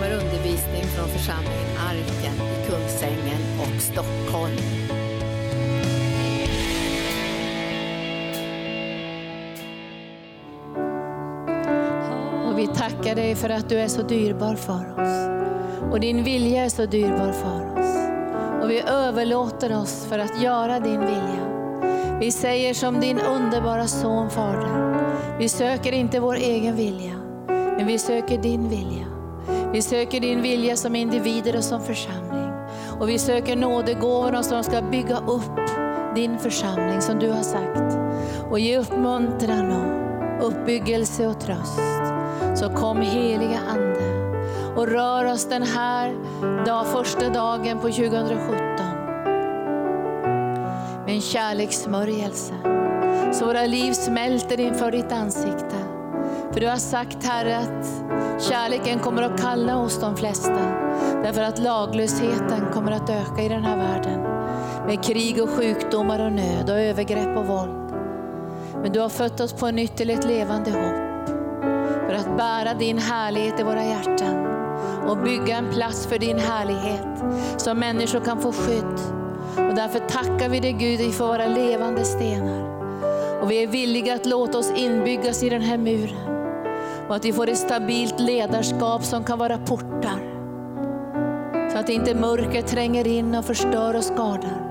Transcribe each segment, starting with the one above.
kommer undervisning från församlingen Arken i Kungsängen och Stockholm. Och vi tackar dig för att du är så dyrbar för oss. Och din vilja är så dyrbar för oss. Och vi överlåter oss för att göra din vilja. Vi säger som din underbara son Fader. Vi söker inte vår egen vilja, men vi söker din vilja. Vi söker din vilja som individer och som församling. Och vi söker nådegåvorna som ska bygga upp din församling som du har sagt. Och ge uppmuntran och uppbyggelse och tröst. Så kom heliga Ande och rör oss den här dag, första dagen på 2017 med en kärlekssmörjelse. Så våra liv smälter inför ditt ansikte. För du har sagt Herre att kärleken kommer att kalla oss de flesta. Därför att laglösheten kommer att öka i den här världen. Med krig och sjukdomar och nöd och övergrepp och våld. Men du har fött oss på en till ett levande hopp. För att bära din härlighet i våra hjärtan. Och bygga en plats för din härlighet. Så människor kan få skydd. Och därför tackar vi dig Gud för våra levande stenar. Och vi är villiga att låta oss inbyggas i den här muren. Och att vi får ett stabilt ledarskap som kan vara portar. Så att inte mörker tränger in och förstör och skadar.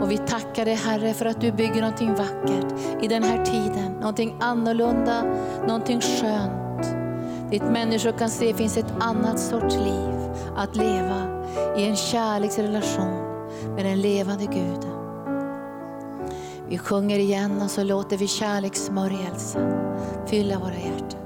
Och vi tackar dig Herre för att du bygger någonting vackert i den här tiden. Någonting annorlunda, någonting skönt. Dit människor kan se finns ett annat sorts liv att leva i en kärleksrelation med den levande Guden. Vi sjunger igen och så låter vi kärlekssmörjelsen fylla våra hjärtan.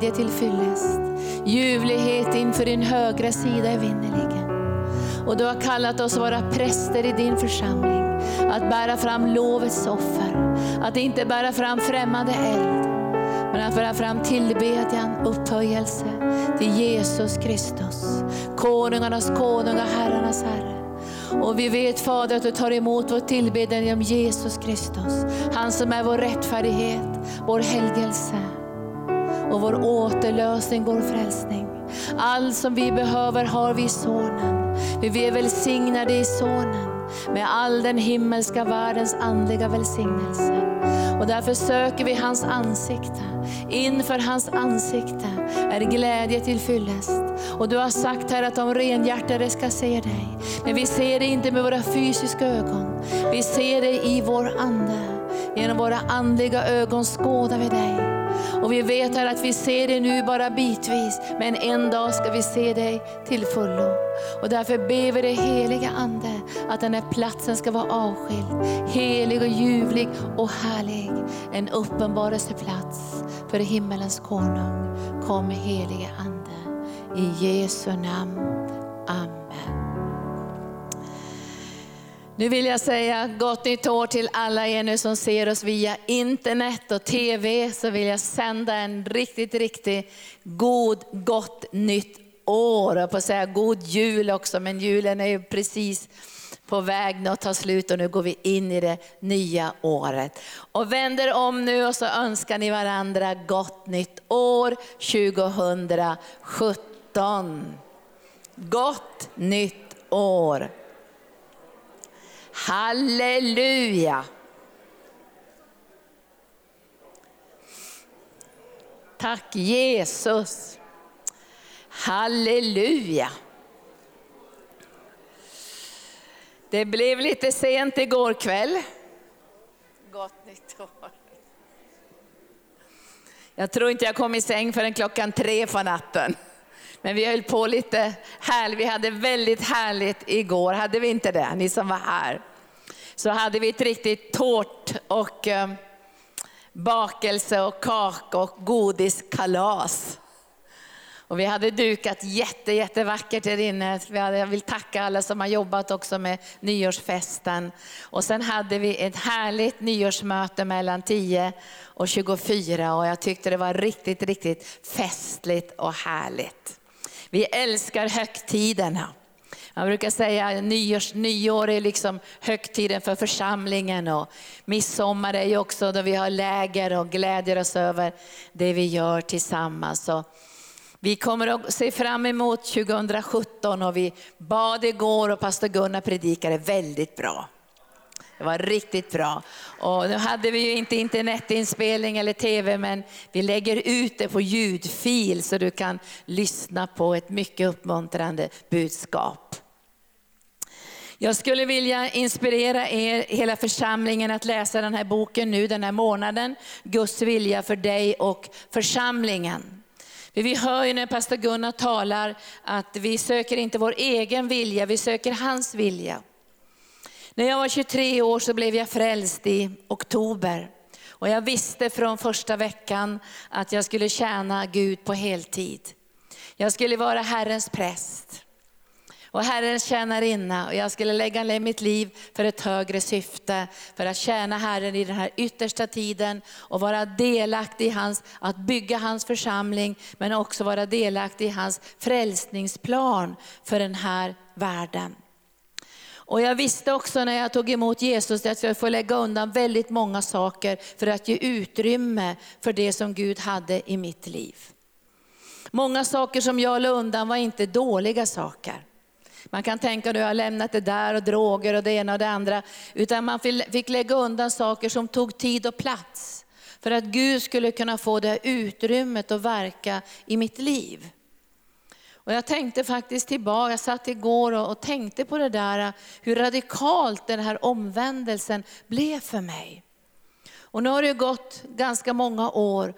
Glädje till fyllest. Ljuvlighet inför din högra sida är vinnerligen. Och du har kallat oss att vara präster i din församling. Att bära fram lovets offer. Att inte bära fram främmande eld. Men att föra fram tillbedjan, upphöjelse till Jesus Kristus. Konungarnas konung och herrarnas herre. Och vi vet Fader att du tar emot vår tillbedjan genom Jesus Kristus. Han som är vår rättfärdighet, vår helgelse och vår återlösning, vår frälsning. Allt som vi behöver har vi i Sonen. Vi är välsignade i Sonen med all den himmelska världens andliga välsignelse. Och därför söker vi hans ansikte. Inför hans ansikte är glädje till fyllest. Och du har sagt här att de renhjärtade ska se dig. Men vi ser det inte med våra fysiska ögon. Vi ser det i vår ande. Genom våra andliga ögon skådar vi dig. Och vi vet här att vi ser dig nu bara bitvis, men en dag ska vi se dig till fullo. Och därför ber vi dig heliga Ande att den här platsen ska vara avskild, helig och ljuvlig och härlig. En uppenbarelseplats för himmelens konung. Kom helige Ande. I Jesu namn. Amen. Nu vill jag säga gott nytt år till alla er nu som ser oss via internet och TV. Så vill jag sända en riktigt, riktigt god, gott nytt år. Jag på att säga god jul också, men julen är ju precis på väg att ta slut och nu går vi in i det nya året. Och vänder om nu och så önskar ni varandra gott nytt år 2017. Gott nytt år. Halleluja. Tack Jesus. Halleluja. Det blev lite sent igår kväll. Gott nytt år. Jag tror inte jag kom i säng förrän klockan tre på natten. Men vi höll på lite härligt. Vi hade väldigt härligt igår, hade vi inte det? Ni som var här. Så hade vi ett riktigt tårt och eh, bakelse och kaka och godiskalas. Och vi hade dukat jätte, jättevackert där inne. Jag vill tacka alla som har jobbat också med nyårsfesten. Och sen hade vi ett härligt nyårsmöte mellan 10 och 24 och jag tyckte det var riktigt, riktigt festligt och härligt. Vi älskar högtiderna. Man brukar säga nyårs, nyår är liksom högtiden för församlingen och midsommar är ju också då vi har läger och glädjer oss över det vi gör tillsammans. Så vi kommer att se fram emot 2017 och vi bad igår och pastor Gunnar predikade väldigt bra. Det var riktigt bra. Och nu hade vi ju inte internetinspelning eller tv, men vi lägger ut det på ljudfil så du kan lyssna på ett mycket uppmuntrande budskap. Jag skulle vilja inspirera er, hela församlingen, att läsa den här boken nu den här månaden. Guds vilja för dig och församlingen. Vi hör ju när pastor Gunnar talar att vi söker inte vår egen vilja, vi söker hans vilja. När jag var 23 år så blev jag frälst i oktober. Och jag visste från första veckan att jag skulle tjäna Gud på heltid. Jag skulle vara Herrens präst och Herrens tjänarinna och jag skulle lägga ner mitt liv för ett högre syfte, för att tjäna Herren i den här yttersta tiden och vara delaktig i hans, att bygga hans församling, men också vara delaktig i hans frälsningsplan för den här världen. Och jag visste också när jag tog emot Jesus att jag får lägga undan väldigt många saker för att ge utrymme för det som Gud hade i mitt liv. Många saker som jag la undan var inte dåliga saker. Man kan tänka att jag har lämnat det där och droger och det ena och det andra. Utan man fick lägga undan saker som tog tid och plats. För att Gud skulle kunna få det utrymmet att verka i mitt liv. Och jag tänkte faktiskt tillbaka, jag satt igår och, och tänkte på det där, hur radikalt den här omvändelsen blev för mig. Och nu har det gått ganska många år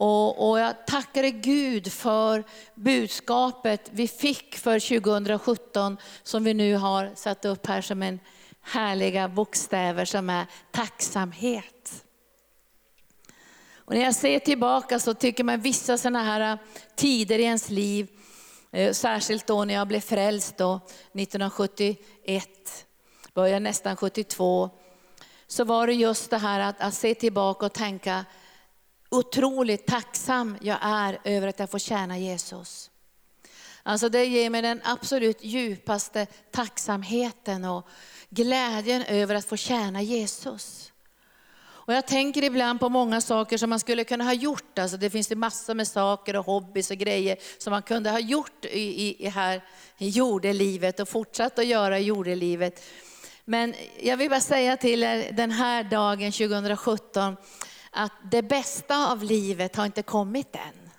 och, och jag tackar Gud för budskapet vi fick för 2017 som vi nu har satt upp här som en härliga bokstäver som är tacksamhet. Och när jag ser tillbaka så tycker man vissa sådana här tider i ens liv, Eh, särskilt då när jag blev frälst då, 1971, började nästan 72, så var det just det här att, att se tillbaka och tänka, otroligt tacksam jag är över att jag får tjäna Jesus. Alltså det ger mig den absolut djupaste tacksamheten och glädjen över att få tjäna Jesus. Och jag tänker ibland på många saker som man skulle kunna ha gjort. Alltså det finns ju massor med saker och hobbys och grejer som man kunde ha gjort i, i, här, i jordelivet och fortsatt att göra i jordelivet. Men jag vill bara säga till er den här dagen 2017, att det bästa av livet har inte kommit än.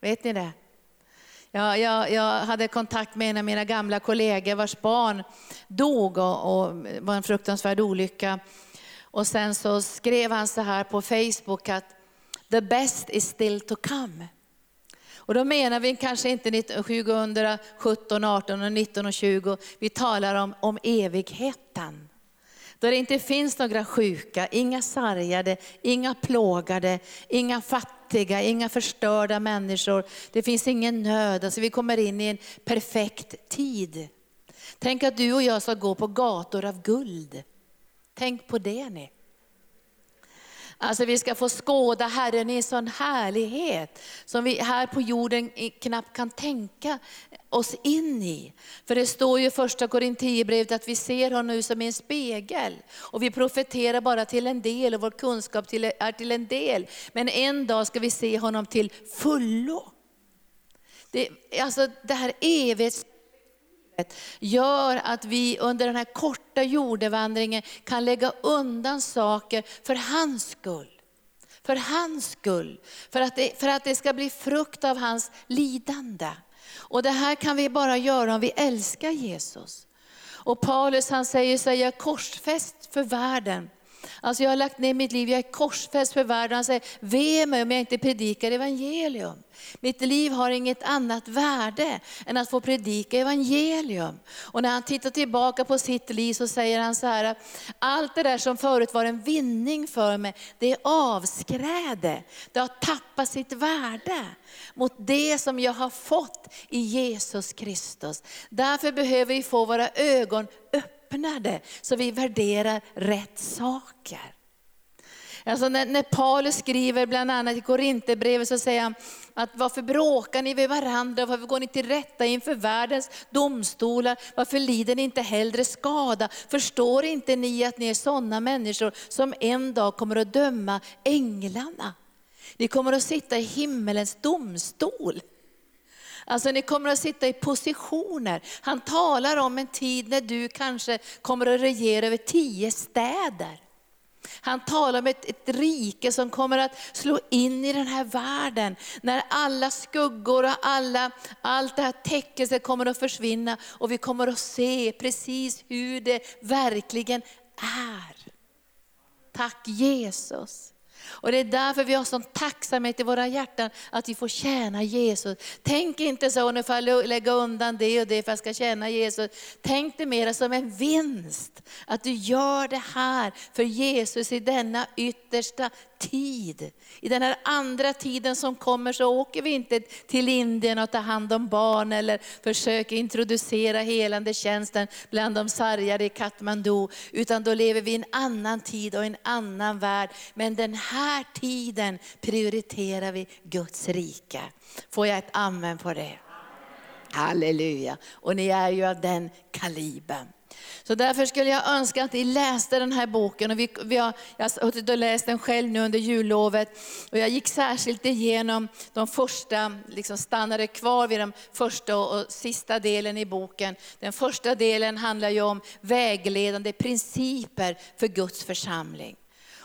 Vet ni det? Jag, jag, jag hade kontakt med en av mina gamla kollegor vars barn dog och, och var en fruktansvärd olycka. Och sen så skrev han så här på Facebook att the best is still to come. Och då menar vi kanske inte 2017, 18, 19 och 20, vi talar om, om evigheten. Där det inte finns några sjuka, inga sargade, inga plågade, inga fattiga, inga förstörda människor. Det finns ingen nöd. Alltså vi kommer in i en perfekt tid. Tänk att du och jag ska gå på gator av guld. Tänk på det ni. Alltså vi ska få skåda Herren i en sån härlighet som vi här på jorden knappt kan tänka oss in i. För det står ju i första Korinthierbrevet att vi ser honom nu som i en spegel. Och vi profeterar bara till en del och vår kunskap till, är till en del. Men en dag ska vi se honom till fullo. Det, alltså det här evighets gör att vi under den här korta jordevandringen kan lägga undan saker för hans skull. För hans skull. För att, det, för att det ska bli frukt av hans lidande. Och det här kan vi bara göra om vi älskar Jesus. Och Paulus han säger sig, jag korsfäst för världen. Alltså jag har lagt ner mitt liv, jag är korsfäst för världen. Han säger, ve mig om jag inte predikar evangelium. Mitt liv har inget annat värde än att få predika evangelium. Och när han tittar tillbaka på sitt liv så säger han så här, allt det där som förut var en vinning för mig, det är avskräde. Det har tappat sitt värde mot det som jag har fått i Jesus Kristus. Därför behöver vi få våra ögon öppna, öppnade så vi värderar rätt saker. Alltså när, när Paulus skriver bland annat i Korinthierbrevet så säger han att varför bråkar ni med varandra, varför går ni till rätta inför världens domstolar, varför lider ni inte hellre skada? Förstår inte ni att ni är sådana människor som en dag kommer att döma änglarna? Ni kommer att sitta i himmelens domstol. Alltså ni kommer att sitta i positioner. Han talar om en tid när du kanske kommer att regera över tio städer. Han talar om ett, ett rike som kommer att slå in i den här världen. När alla skuggor och alla, allt det här täckelset kommer att försvinna och vi kommer att se precis hur det verkligen är. Tack Jesus. Och det är därför vi har sån tacksamhet i våra hjärtan att vi får tjäna Jesus. Tänk inte så, nu får jag lägga undan det och det för att jag ska tjäna Jesus. Tänk det mer som en vinst, att du gör det här för Jesus i denna yttersta tid. I den här andra tiden som kommer så åker vi inte till Indien och tar hand om barn eller försöker introducera helande tjänsten bland de sargade i Katmandu. Utan då lever vi i en annan tid och en annan värld. Men den här tiden prioriterar vi Guds rike. Får jag ett amen på det? Halleluja. Och ni är ju av den kalibern. Så därför skulle jag önska att ni läste den här boken. Och vi, vi har, jag har läst den själv nu under jullovet. Och jag gick särskilt igenom de första, liksom stannade kvar vid den första och sista delen i boken. Den första delen handlar ju om vägledande principer för Guds församling.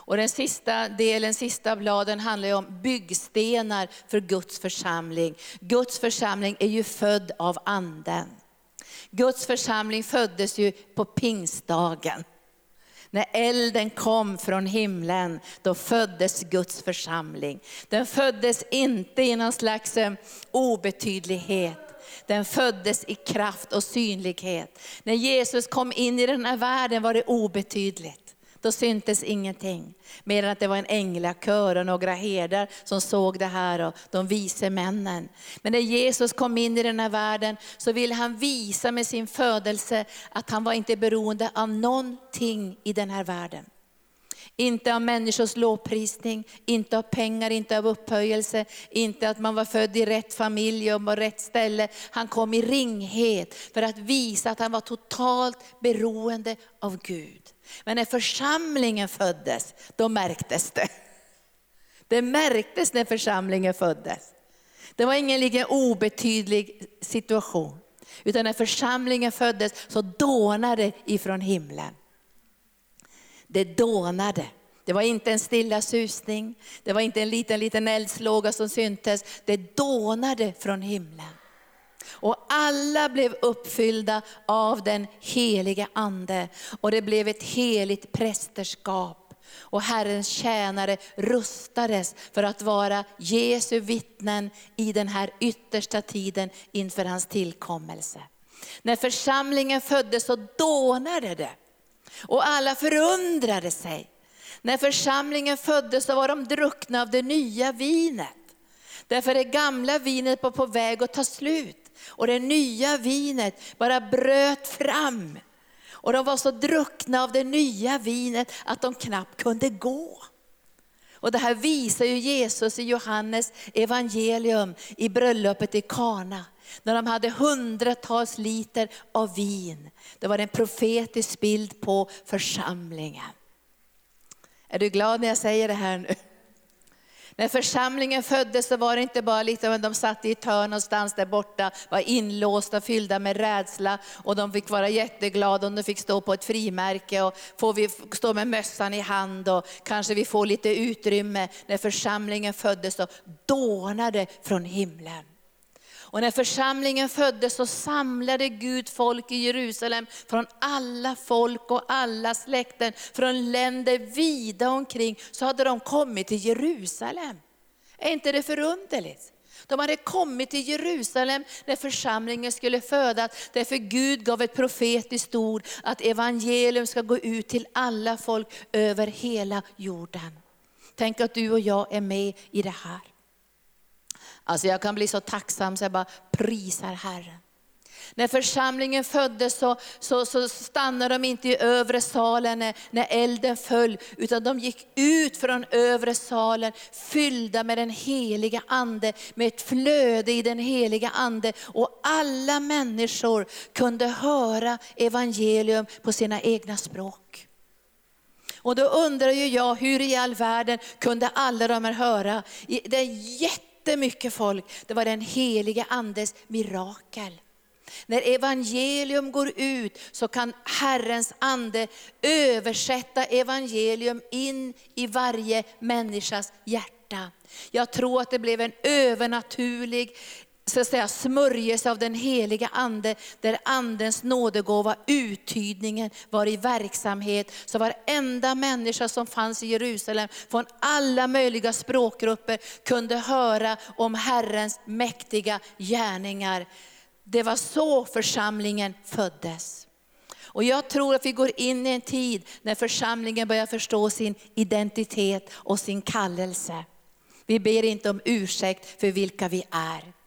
Och den sista delen, sista bladen handlar ju om byggstenar för Guds församling. Guds församling är ju född av anden. Guds församling föddes ju på pingstdagen. När elden kom från himlen, då föddes Guds församling. Den föddes inte i någon slags eh, obetydlighet. Den föddes i kraft och synlighet. När Jesus kom in i den här världen var det obetydligt då syntes ingenting. Mer än att det var en änglakör och några herdar som såg det här och de vise männen. Men när Jesus kom in i den här världen så ville han visa med sin födelse att han var inte beroende av någonting i den här världen. Inte av människors lovprisning, inte av pengar, inte av upphöjelse, inte att man var född i rätt familj och på rätt ställe. Han kom i ringhet för att visa att han var totalt beroende av Gud. Men när församlingen föddes, då märktes det. Det märktes när församlingen föddes. Det var ingen lika obetydlig situation. Utan när församlingen föddes så dånade det ifrån himlen. Det dånade. Det var inte en stilla susning, det var inte en liten, liten eldslåga som syntes. Det dånade från himlen. Och alla blev uppfyllda av den Helige ande. Och det blev ett heligt prästerskap. Och Herrens tjänare rustades för att vara Jesu vittnen i den här yttersta tiden inför hans tillkommelse. När församlingen föddes så dånade det. Och alla förundrade sig. När församlingen föddes så var de druckna av det nya vinet. Därför det gamla vinet var på väg att ta slut. Och det nya vinet bara bröt fram. Och de var så druckna av det nya vinet att de knappt kunde gå. Och det här visar ju Jesus i Johannes evangelium i bröllopet i Kana. När de hade hundratals liter av vin. Det var en profetisk bild på församlingen. Är du glad när jag säger det här nu? När församlingen föddes så var det inte bara lite, de satt i ett hörn någonstans där borta, var inlåsta, fyllda med rädsla och de fick vara jätteglada om de fick stå på ett frimärke och får vi stå med mössan i hand och kanske vi får lite utrymme. När församlingen föddes så dånade från himlen. Och när församlingen föddes så samlade Gud folk i Jerusalem från alla folk och alla släkten, från länder vida omkring, så hade de kommit till Jerusalem. Är inte det förunderligt? De hade kommit till Jerusalem när församlingen skulle födas, därför Gud gav ett profetiskt ord att evangelium ska gå ut till alla folk över hela jorden. Tänk att du och jag är med i det här. Alltså jag kan bli så tacksam så jag bara prisar Herren. När församlingen föddes så, så, så stannade de inte i övre salen när, när elden föll, utan de gick ut från övre salen fyllda med den heliga ande, med ett flöde i den heliga ande. Och alla människor kunde höra evangelium på sina egna språk. Och då undrar ju jag, hur i all världen kunde alla de här höra? Det är jätte jättemycket folk. Det var den helige andes mirakel. När evangelium går ut så kan Herrens ande översätta evangelium in i varje människas hjärta. Jag tror att det blev en övernaturlig så att säga, smörjelse av den heliga ande, där andens nådegåva, uttydningen var i verksamhet. Så varenda människa som fanns i Jerusalem, från alla möjliga språkgrupper, kunde höra om Herrens mäktiga gärningar. Det var så församlingen föddes. Och jag tror att vi går in i en tid när församlingen börjar förstå sin identitet och sin kallelse. Vi ber inte om ursäkt för vilka vi är.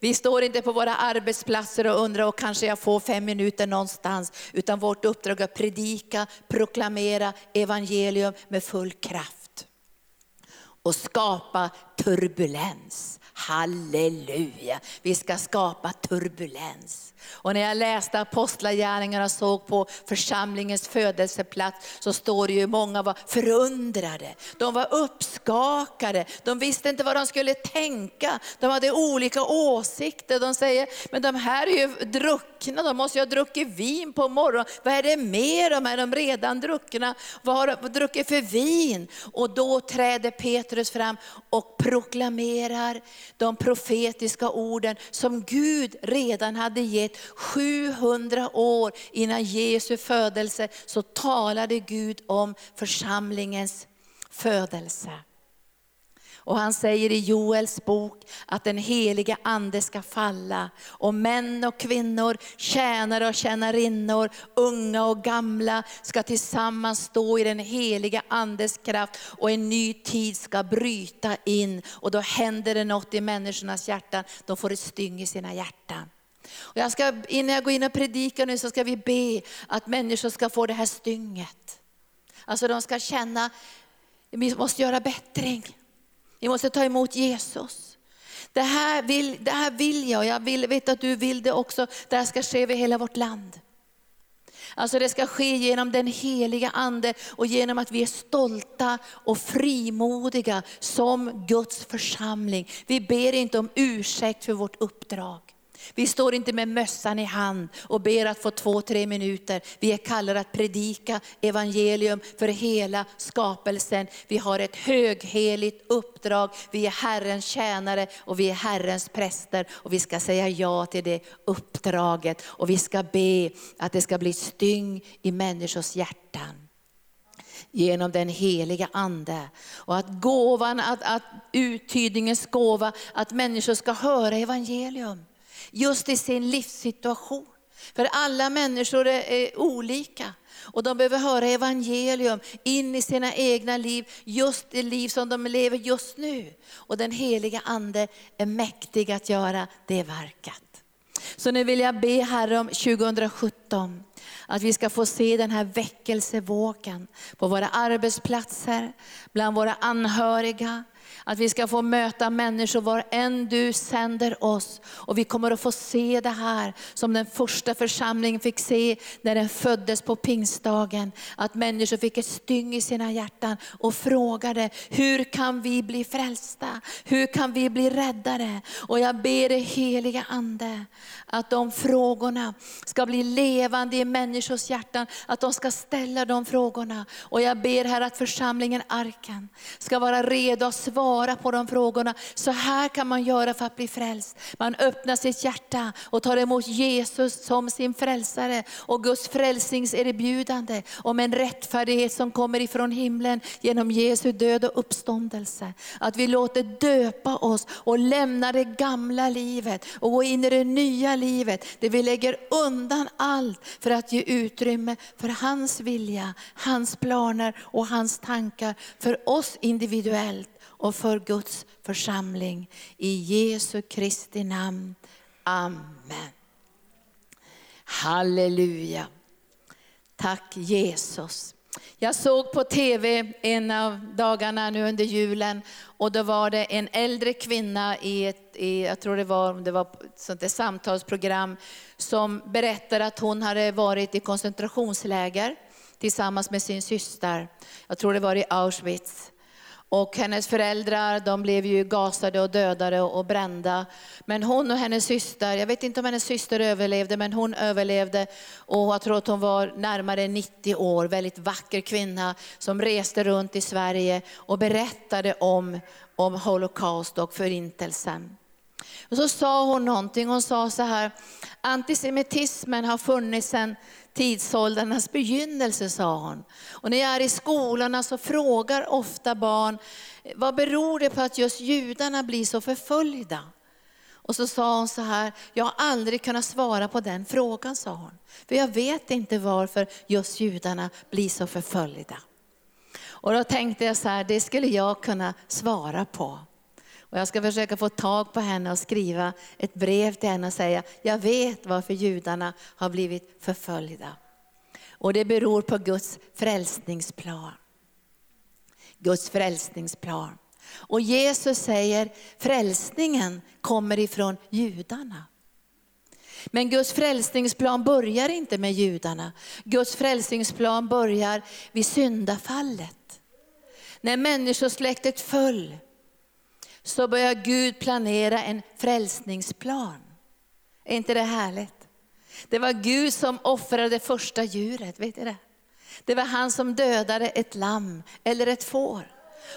Vi står inte på våra arbetsplatser och undrar, och kanske jag får fem minuter någonstans. Utan vårt uppdrag är att predika, proklamera evangelium med full kraft. Och skapa turbulens. Halleluja! Vi ska skapa turbulens. Och när jag läste Apostlagärningarna och såg på församlingens födelseplats så står det ju många var förundrade. De var uppskakade. De visste inte vad de skulle tänka. De hade olika åsikter. De säger, men de här är ju druckna, de måste ju ha druckit vin på morgonen. Vad är det med dem? Är de redan druckna? Vad har de druckit för vin? Och då träder Petrus fram och proklamerar de profetiska orden som Gud redan hade gett 700 år innan Jesu födelse så talade Gud om församlingens födelse. Och han säger i Joels bok att den heliga ande ska falla och män och kvinnor, tjänare och tjänarinnor, unga och gamla ska tillsammans stå i den heliga andes kraft och en ny tid ska bryta in och då händer det något i människornas hjärtan. De får ett styng i sina hjärtan. Och jag ska, innan jag går in och predikar nu så ska vi be att människor ska få det här stynget. Alltså de ska känna, vi måste göra bättring. Vi måste ta emot Jesus. Det här vill, det här vill jag, jag vill, vet att du vill det också. Det här ska ske över hela vårt land. Alltså det ska ske genom den heliga ande och genom att vi är stolta och frimodiga som Guds församling. Vi ber inte om ursäkt för vårt uppdrag. Vi står inte med mössan i hand och ber att få två, tre minuter. Vi är kallade att predika evangelium för hela skapelsen. Vi har ett högheligt uppdrag. Vi är Herrens tjänare och vi är Herrens präster. Och vi ska säga ja till det uppdraget. Och vi ska be att det ska bli styng i människors hjärtan genom den heliga ande. Och att gåvan, att, att uttydningens gåva, att människor ska höra evangelium just i sin livssituation. För alla människor är olika. Och de behöver höra evangelium in i sina egna liv, just det liv som de lever just nu. Och den heliga ande är mäktig att göra det verket. Så nu vill jag be Herre om 2017, Att vi ska få se den här väckelsevågen på våra arbetsplatser, bland våra anhöriga, att vi ska få möta människor var än du sänder oss. Och vi kommer att få se det här som den första församlingen fick se när den föddes på pingstdagen. Att människor fick ett styng i sina hjärtan och frågade, hur kan vi bli frälsta? Hur kan vi bli räddade? Och jag ber dig heliga Ande, att de frågorna ska bli levande i människors hjärtan. Att de ska ställa de frågorna. Och jag ber här att församlingen Arken ska vara redo att svara svara på de frågorna. Så här kan man göra för att bli frälst. Man öppnar sitt hjärta och tar emot Jesus som sin frälsare och Guds frälsningserbjudande om en rättfärdighet som kommer ifrån himlen genom Jesu död och uppståndelse. Att vi låter döpa oss och lämna det gamla livet och gå in i det nya livet. Där vi lägger undan allt för att ge utrymme för hans vilja, hans planer och hans tankar för oss individuellt och för Guds församling. I Jesu Kristi namn. Amen. Halleluja. Tack Jesus. Jag såg på TV en av dagarna nu under julen och då var det en äldre kvinna i ett, i, jag tror det var, det var ett sånt där samtalsprogram, som berättade att hon hade varit i koncentrationsläger tillsammans med sin syster. Jag tror det var i Auschwitz. Och hennes föräldrar de blev ju gasade och dödade och brända. Men hon och hennes syster, jag vet inte om hennes syster överlevde, men hon överlevde. Och jag tror att hon var närmare 90 år, väldigt vacker kvinna som reste runt i Sverige och berättade om, om Holocaust och förintelsen. Och så sa hon någonting, hon sa så här, antisemitismen har funnits sedan tidsåldrarnas begynnelse, sa hon. Och när jag är i skolorna så frågar ofta barn, vad beror det på att just judarna blir så förföljda? Och så sa hon så här, jag har aldrig kunnat svara på den frågan, sa hon. För jag vet inte varför just judarna blir så förföljda. Och då tänkte jag så här, det skulle jag kunna svara på. Och jag ska försöka få tag på henne och skriva ett brev till henne och säga, jag vet varför judarna har blivit förföljda. Och det beror på Guds frälsningsplan. Guds frälsningsplan. Och Jesus säger, frälsningen kommer ifrån judarna. Men Guds frälsningsplan börjar inte med judarna. Guds frälsningsplan börjar vid syndafallet. När människosläktet föll, så börjar Gud planera en frälsningsplan. Är inte det härligt? Det var Gud som offrade det första djuret, vet ni det? Det var han som dödade ett lamm eller ett får.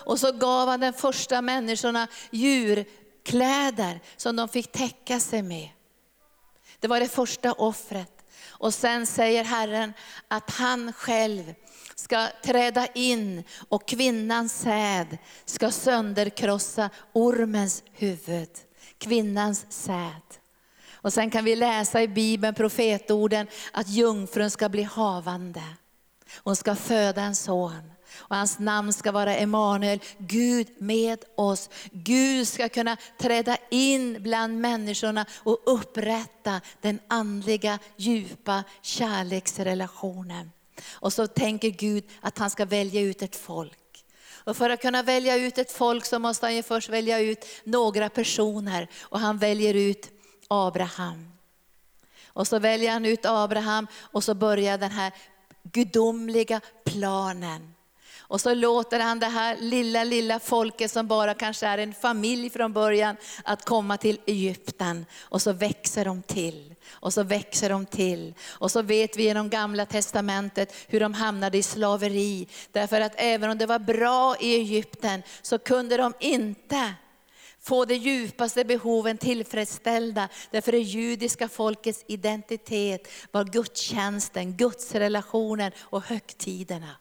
Och så gav han den första människorna djurkläder som de fick täcka sig med. Det var det första offret. Och sen säger Herren att han själv ska träda in och kvinnans säd ska sönderkrossa ormens huvud. Kvinnans säd. Och sen kan vi läsa i Bibeln, profetorden, att jungfrun ska bli havande. Hon ska föda en son. Och hans namn ska vara Emanuel, Gud med oss. Gud ska kunna träda in bland människorna och upprätta den andliga djupa kärleksrelationen. Och så tänker Gud att han ska välja ut ett folk. Och för att kunna välja ut ett folk så måste han ju först välja ut några personer. Och han väljer ut Abraham. Och så väljer han ut Abraham och så börjar den här gudomliga planen. Och så låter han det här lilla, lilla folket som bara kanske är en familj från början, att komma till Egypten. Och så växer de till. Och så växer de till. Och så vet vi genom gamla testamentet hur de hamnade i slaveri. Därför att även om det var bra i Egypten så kunde de inte få de djupaste behoven tillfredsställda. Därför det judiska folkets identitet var gudstjänsten, gudsrelationen och högtiderna.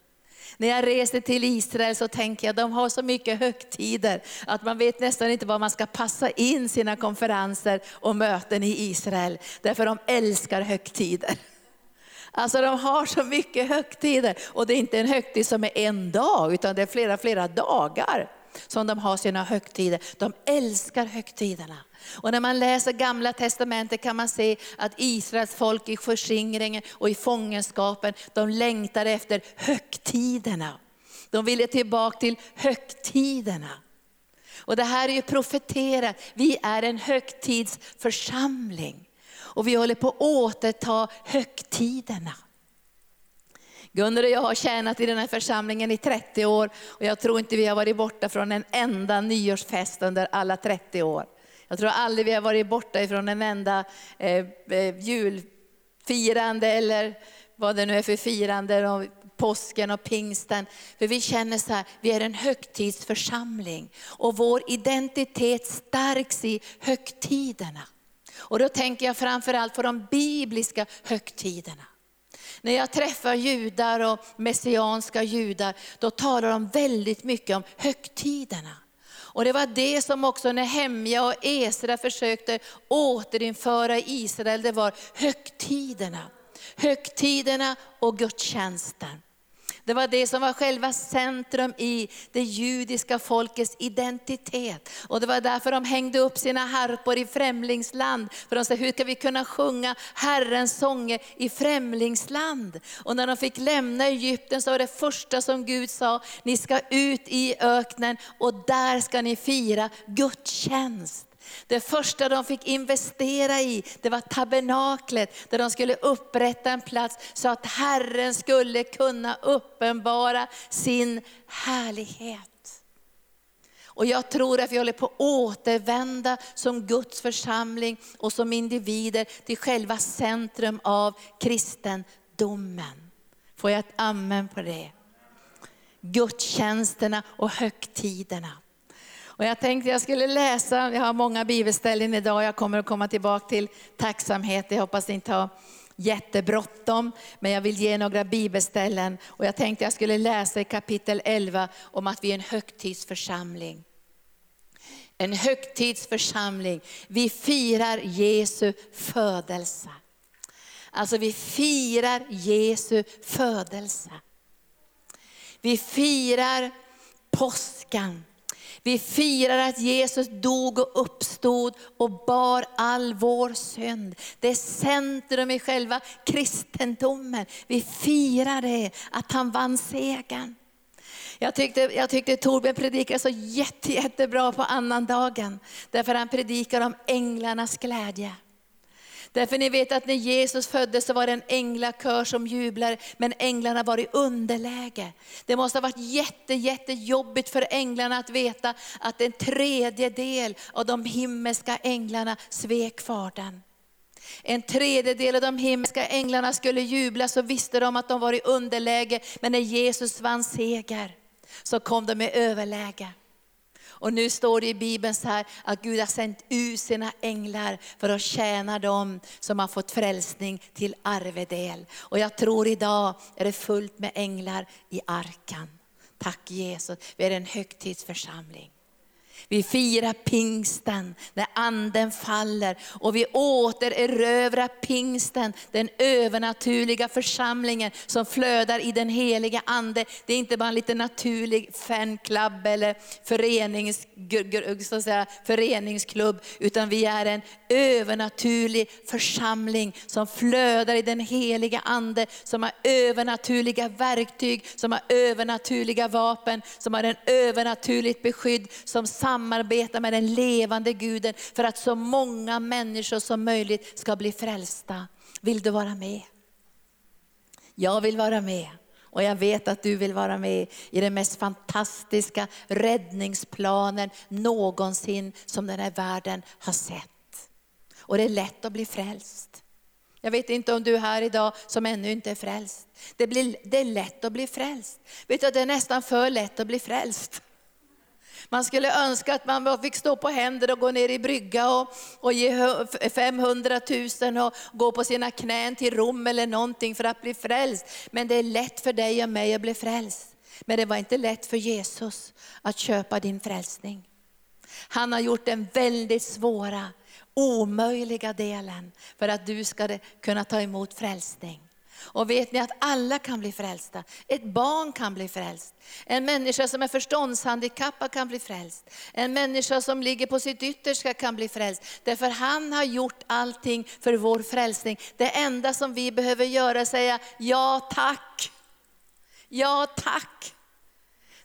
När jag reser till Israel så tänker jag, de har så mycket högtider att man vet nästan inte var man ska passa in sina konferenser och möten i Israel. Därför de älskar högtider. Alltså de har så mycket högtider och det är inte en högtid som är en dag utan det är flera, flera dagar. som de har sina högtider. De älskar högtiderna. Och när man läser gamla testamentet kan man se att Israels folk i förskingringen och i fångenskapen, de längtade efter högtiderna. De ville tillbaka till högtiderna. Och det här är ju profeterat, vi är en högtidsförsamling. Och vi håller på att återta högtiderna. Gunnar och jag har tjänat i den här församlingen i 30 år och jag tror inte vi har varit borta från en enda nyårsfest under alla 30 år. Jag tror aldrig vi har varit borta ifrån en enda eh, eh, julfirande eller vad det nu är för firande, och påsken och pingsten. För vi känner så här, vi är en högtidsförsamling och vår identitet stärks i högtiderna. Och då tänker jag framförallt på de bibliska högtiderna. När jag träffar judar och messianska judar, då talar de väldigt mycket om högtiderna. Och det var det som också när Hemja och Esra försökte återinföra i Israel, det var högtiderna. Högtiderna och gudstjänsten. Det var det som var själva centrum i det judiska folkets identitet. Och det var därför de hängde upp sina harpor i främlingsland. För de sa, hur ska vi kunna sjunga Herrens sånger i främlingsland? Och när de fick lämna Egypten så var det första som Gud sa, ni ska ut i öknen och där ska ni fira gudstjänst. Det första de fick investera i, det var tabernaklet, där de skulle upprätta en plats så att Herren skulle kunna uppenbara sin härlighet. Och jag tror att vi håller på att återvända som Guds församling och som individer till själva centrum av kristendomen. Får jag ett amen på det? Gudstjänsterna och högtiderna. Och jag tänkte jag skulle läsa, jag har många bibelställen idag, jag kommer att komma tillbaka till tacksamhet. Jag hoppas ni inte har jättebråttom, men jag vill ge några bibelställen. Och jag tänkte jag skulle läsa i kapitel 11 om att vi är en högtidsförsamling. En högtidsförsamling. Vi firar Jesu födelse. Alltså vi firar Jesu födelse. Vi firar påskan. Vi firar att Jesus dog och uppstod och bar all vår synd. Det är centrum i själva kristendomen. Vi firar det, att han vann segern. Jag tyckte, jag tyckte Torbjörn predikade så jätte, jättebra på annandagen. Därför han predikar om änglarnas glädje. Därför ni vet att när Jesus föddes så var det en änglakör som jublade, men änglarna var i underläge. Det måste ha varit jätte, jättejobbigt för änglarna att veta att en tredjedel av de himmelska änglarna svek Fadern. En tredjedel av de himmelska änglarna skulle jubla, så visste de att de var i underläge. Men när Jesus vann seger, så kom de i överläge. Och nu står det i Bibeln så här att Gud har sänt ut sina änglar för att tjäna dem som har fått frälsning till arvedel. Och jag tror idag är det fullt med änglar i arkan. Tack Jesus, vi är en högtidsförsamling. Vi firar pingsten när anden faller och vi återerövrar pingsten, den övernaturliga församlingen som flödar i den heliga ande. Det är inte bara en liten naturlig fanclub eller förenings, så säga, föreningsklubb, utan vi är en övernaturlig församling som flödar i den heliga ande, som har övernaturliga verktyg, som har övernaturliga vapen, som har en övernaturligt beskydd, som samarbeta med den levande Guden för att så många människor som möjligt ska bli frälsta. Vill du vara med? Jag vill vara med. Och jag vet att du vill vara med i den mest fantastiska räddningsplanen någonsin som den här världen har sett. Och det är lätt att bli frälst. Jag vet inte om du är här idag som ännu inte är frälst. Det, blir, det är lätt att bli frälst. Vet du, det är nästan för lätt att bli frälst. Man skulle önska att man fick stå på händer och gå ner i brygga och, och ge 500 000 och gå på sina knän till Rom eller någonting för att bli frälst. Men det är lätt för dig och mig att bli frälst. Men det var inte lätt för Jesus att köpa din frälsning. Han har gjort den väldigt svåra, omöjliga delen för att du ska kunna ta emot frälsning. Och vet ni att alla kan bli frälsta. Ett barn kan bli frälst. En människa som är förståndshandikappad kan bli frälst. En människa som ligger på sitt yttersta kan bli frälst. Därför han har gjort allting för vår frälsning. Det enda som vi behöver göra är att säga ja tack. Ja tack.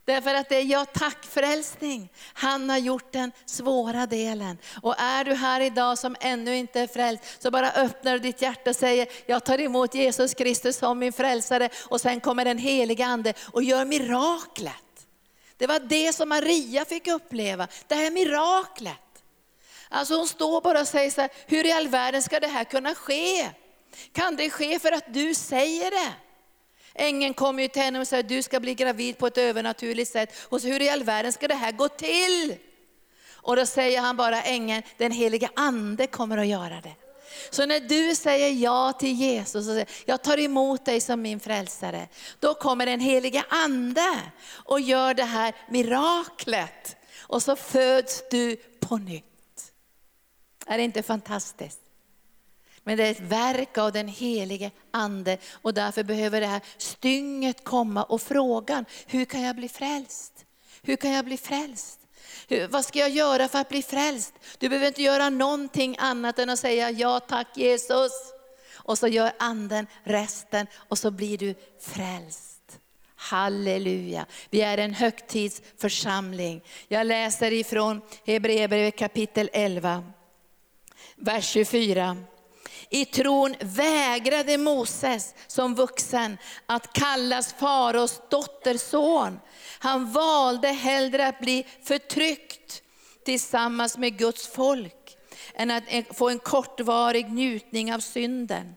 Därför att det är ja tack frälsning. Han har gjort den svåra delen. Och är du här idag som ännu inte är frälst, så bara öppnar du ditt hjärta och säger, jag tar emot Jesus Kristus som min frälsare. Och sen kommer den helige Ande och gör miraklet. Det var det som Maria fick uppleva, det här miraklet. Alltså hon står bara och säger så här, hur i all världen ska det här kunna ske? Kan det ske för att du säger det? Ängeln kommer ju till henne och säger du ska bli gravid på ett övernaturligt sätt. Och så hur i all världen ska det här gå till? Och då säger han bara ängeln, den heliga ande kommer att göra det. Så när du säger ja till Jesus och säger, jag tar emot dig som min frälsare, då kommer den heliga ande och gör det här miraklet. Och så föds du på nytt. Är det inte fantastiskt? Men det är ett verk av den helige ande och därför behöver det här stynget komma och frågan, hur kan jag bli frälst? Hur kan jag bli frälst? Hur, vad ska jag göra för att bli frälst? Du behöver inte göra någonting annat än att säga ja tack Jesus. Och så gör anden resten och så blir du frälst. Halleluja. Vi är en högtidsförsamling. Jag läser ifrån Hebreerbrevet kapitel 11, vers 24. I tron vägrade Moses som vuxen att kallas faraos dotterson. Han valde hellre att bli förtryckt tillsammans med Guds folk än att få en kortvarig njutning av synden.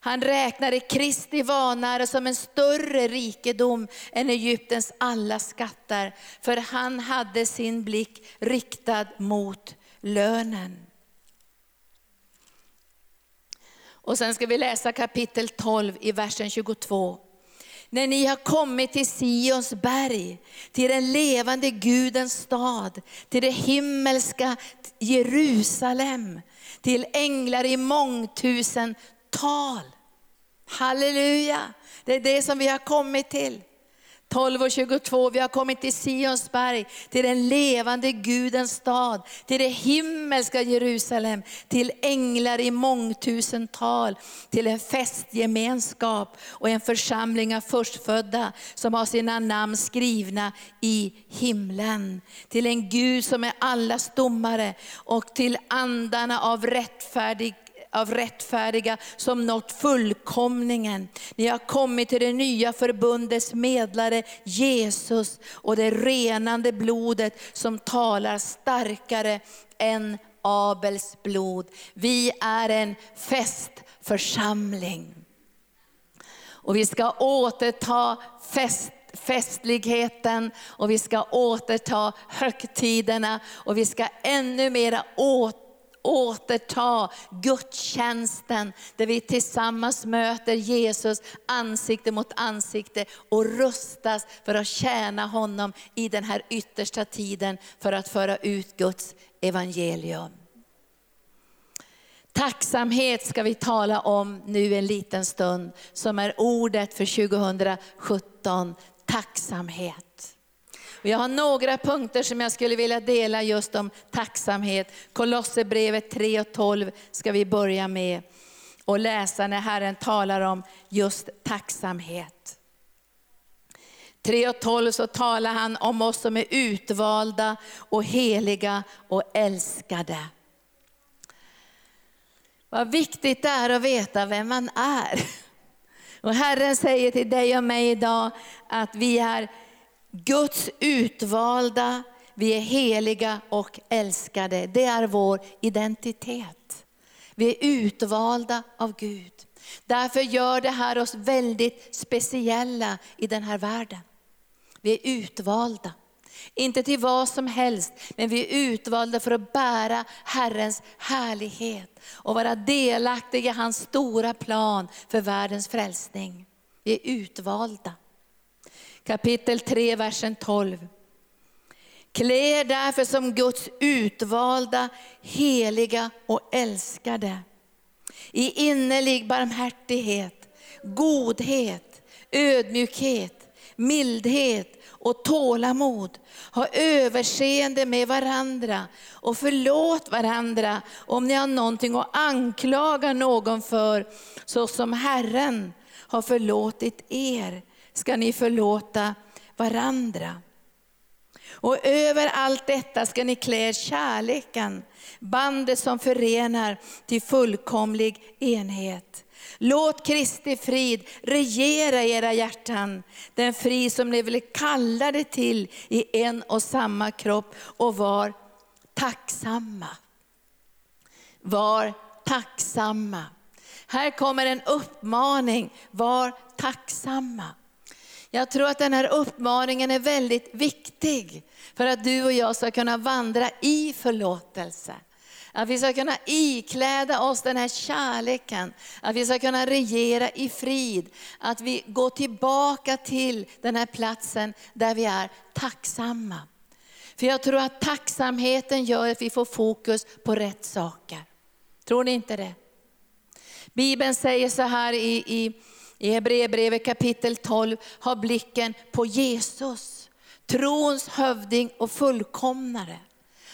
Han räknade Kristi vanära som en större rikedom än Egyptens alla skatter, för han hade sin blick riktad mot lönen. Och sen ska vi läsa kapitel 12 i versen 22. När ni har kommit till Sions berg, till den levande Gudens stad, till det himmelska Jerusalem, till änglar i mångtusen tal. Halleluja, det är det som vi har kommit till. 12 och 22, vi har kommit till Sionsberg, till den levande Gudens stad, till det himmelska Jerusalem, till änglar i mångtusental, till en festgemenskap och en församling av förstfödda som har sina namn skrivna i himlen. Till en Gud som är allas domare och till andarna av rättfärdig av rättfärdiga som nått fullkomningen. Ni har kommit till det nya förbundets medlare Jesus och det renande blodet som talar starkare än Abels blod. Vi är en festförsamling. Och vi ska återta fest festligheten och vi ska återta högtiderna och vi ska ännu mera återta återta gudstjänsten där vi tillsammans möter Jesus ansikte mot ansikte och rustas för att tjäna honom i den här yttersta tiden för att föra ut Guds evangelium. Tacksamhet ska vi tala om nu en liten stund, som är ordet för 2017. Tacksamhet. Jag har några punkter som jag skulle vilja dela just om tacksamhet. Kolosserbrevet 3 och 12 ska vi börja med och läsa när Herren talar om just tacksamhet. 3 och 12 så talar han om oss som är utvalda och heliga och älskade. Vad viktigt det är att veta vem man är. Och Herren säger till dig och mig idag att vi är Guds utvalda, vi är heliga och älskade. Det är vår identitet. Vi är utvalda av Gud. Därför gör det här oss väldigt speciella i den här världen. Vi är utvalda. Inte till vad som helst, men vi är utvalda för att bära Herrens härlighet och vara delaktiga i hans stora plan för världens frälsning. Vi är utvalda kapitel 3, versen 12. Klä er därför som Guds utvalda, heliga och älskade. I innerlig barmhärtighet, godhet, ödmjukhet, mildhet och tålamod. Ha överseende med varandra och förlåt varandra om ni har någonting att anklaga någon för, så som Herren har förlåtit er, ska ni förlåta varandra. Och över allt detta ska ni klä kärleken, bandet som förenar till fullkomlig enhet. Låt Kristi frid regera i era hjärtan, den frid som ni vill kalla det till i en och samma kropp och var tacksamma. Var tacksamma. Här kommer en uppmaning, var tacksamma. Jag tror att den här uppmaningen är väldigt viktig för att du och jag ska kunna vandra i förlåtelse. Att vi ska kunna ikläda oss den här kärleken, att vi ska kunna regera i frid. Att vi går tillbaka till den här platsen där vi är tacksamma. För jag tror att tacksamheten gör att vi får fokus på rätt saker. Tror ni inte det? Bibeln säger så här i, i, i Hebreerbrevet kapitel 12, har blicken på Jesus, trons hövding och fullkomnare.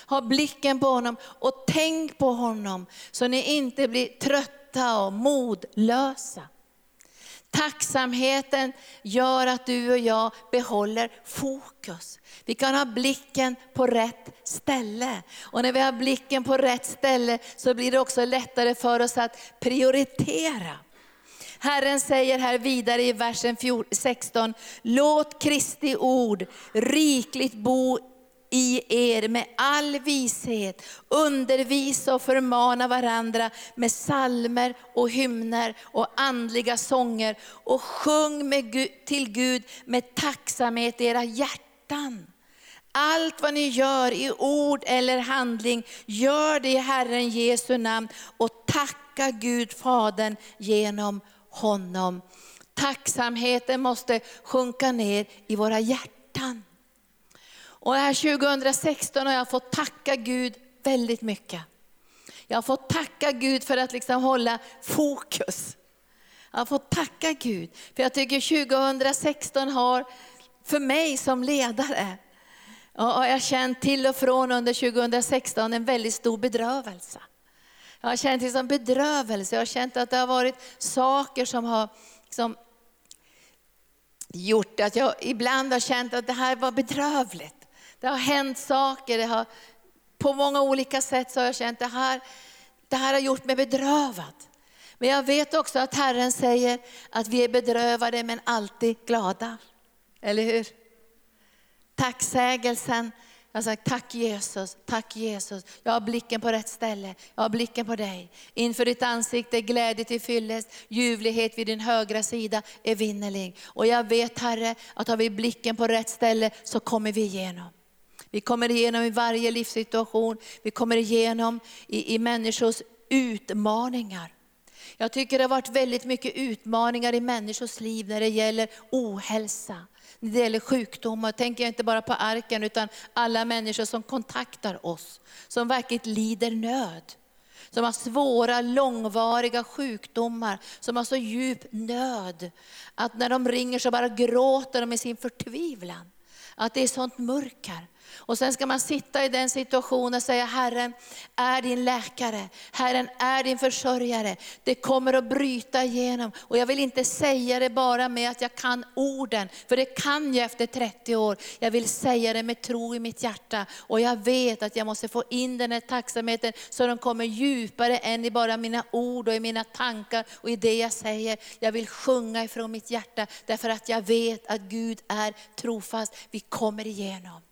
Ha blicken på honom och tänk på honom så ni inte blir trötta och modlösa. Tacksamheten gör att du och jag behåller fokus. Vi kan ha blicken på rätt ställe. Och när vi har blicken på rätt ställe så blir det också lättare för oss att prioritera. Herren säger här vidare i versen 16, låt Kristi ord rikligt bo i er med all vishet. Undervisa och förmana varandra med salmer och hymner och andliga sånger. Och sjung med, till Gud med tacksamhet i era hjärtan. Allt vad ni gör i ord eller handling, gör det i Herren Jesu namn och tacka Gud Fadern genom honom. Tacksamheten måste sjunka ner i våra hjärtan. Och här 2016 har jag fått tacka Gud väldigt mycket. Jag har fått tacka Gud för att liksom hålla fokus. Jag har fått tacka Gud, för jag tycker 2016 har, för mig som ledare, och jag har känt till och från under 2016 en väldigt stor bedrövelse. Jag har känt liksom bedrövelse, jag har känt att det har varit saker som har liksom gjort att jag ibland har känt att det här var bedrövligt. Det har hänt saker, det har, på många olika sätt så har jag känt att det här, det här har gjort mig bedrövad. Men jag vet också att Herren säger att vi är bedrövade men alltid glada. Eller hur? Tacksägelsen, jag har sagt tack Jesus, tack Jesus. Jag har blicken på rätt ställe, jag har blicken på dig. Inför ditt ansikte glädje till fyllest, ljuvlighet vid din högra sida är vinnerlig. Och jag vet Herre, att har vi blicken på rätt ställe så kommer vi igenom. Vi kommer igenom i varje livssituation, vi kommer igenom i, i människors utmaningar. Jag tycker det har varit väldigt mycket utmaningar i människors liv när det gäller ohälsa, när det gäller sjukdomar. tänker jag inte bara på arken utan alla människor som kontaktar oss, som verkligen lider nöd. Som har svåra, långvariga sjukdomar, som har så djup nöd. Att när de ringer så bara gråter de i sin förtvivlan. Att det är sånt mörker. Och sen ska man sitta i den situationen och säga, Herren är din läkare, Herren är din försörjare. Det kommer att bryta igenom. Och jag vill inte säga det bara med att jag kan orden, för det kan jag efter 30 år. Jag vill säga det med tro i mitt hjärta. Och jag vet att jag måste få in den här tacksamheten så den kommer djupare än i bara mina ord och i mina tankar och i det jag säger. Jag vill sjunga ifrån mitt hjärta därför att jag vet att Gud är trofast. Vi kommer igenom.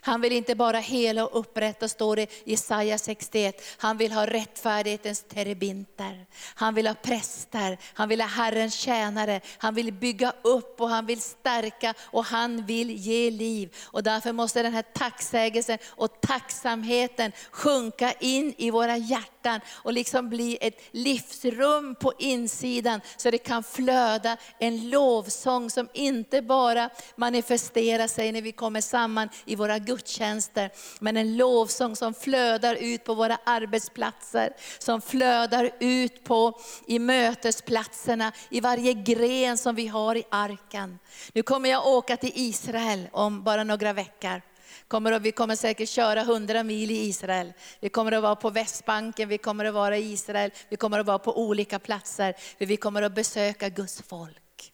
Han vill inte bara hela och upprätta, står det i Jesaja 61. Han vill ha rättfärdighetens terebinter. Han vill ha präster, han vill ha Herrens tjänare. Han vill bygga upp och han vill stärka och han vill ge liv. Och därför måste den här tacksägelsen och tacksamheten sjunka in i våra hjärtan hjärtan och liksom bli ett livsrum på insidan så det kan flöda en lovsång som inte bara manifesterar sig när vi kommer samman i våra gudstjänster, men en lovsång som flödar ut på våra arbetsplatser, som flödar ut på i mötesplatserna, i varje gren som vi har i arken. Nu kommer jag åka till Israel om bara några veckor. Kommer att, vi kommer säkert köra 100 mil i Israel. Vi kommer att vara på Västbanken, vi kommer att vara i Israel, vi kommer att vara på olika platser. För vi kommer att besöka Guds folk.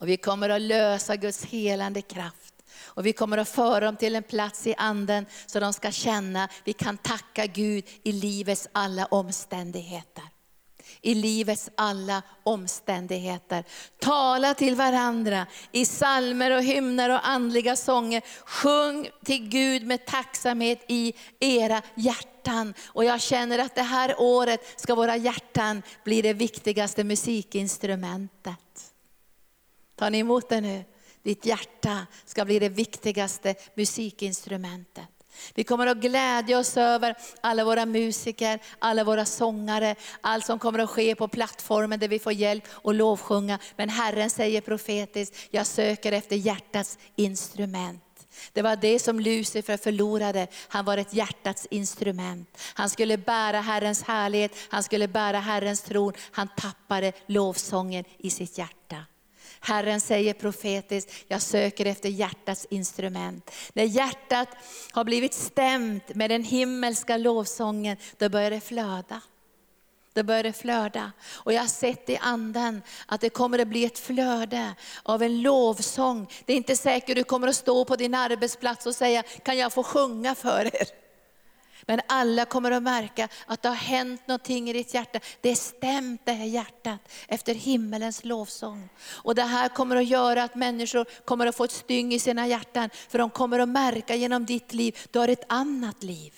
Och vi kommer att lösa Guds helande kraft. Och vi kommer att föra dem till en plats i anden så de ska känna, vi kan tacka Gud i livets alla omständigheter i livets alla omständigheter. Tala till varandra i salmer och hymner och andliga sånger. Sjung till Gud med tacksamhet i era hjärtan. Och jag känner att det här året ska våra hjärtan bli det viktigaste musikinstrumentet. Tar ni emot det nu? Ditt hjärta ska bli det viktigaste musikinstrumentet. Vi kommer att glädja oss över alla våra musiker, alla våra sångare, allt som kommer att ske på plattformen där vi får hjälp och lovsjunga. Men Herren säger profetiskt, jag söker efter hjärtats instrument. Det var det som Lucifer förlorade. Han var ett hjärtats instrument. Han skulle bära Herrens härlighet, han skulle bära Herrens tron. Han tappade lovsången i sitt hjärta. Herren säger profetiskt, jag söker efter hjärtats instrument. När hjärtat har blivit stämt med den himmelska lovsången, då börjar det flöda. Då börjar det flöda. Och jag har sett i anden att det kommer att bli ett flöde av en lovsång. Det är inte säkert du kommer att stå på din arbetsplats och säga, kan jag få sjunga för er? Men alla kommer att märka att det har hänt någonting i ditt hjärta. Det är stämt det här hjärtat efter himmelens lovsång. Och det här kommer att göra att människor kommer att få ett styng i sina hjärtan. För de kommer att märka genom ditt liv, du har ett annat liv.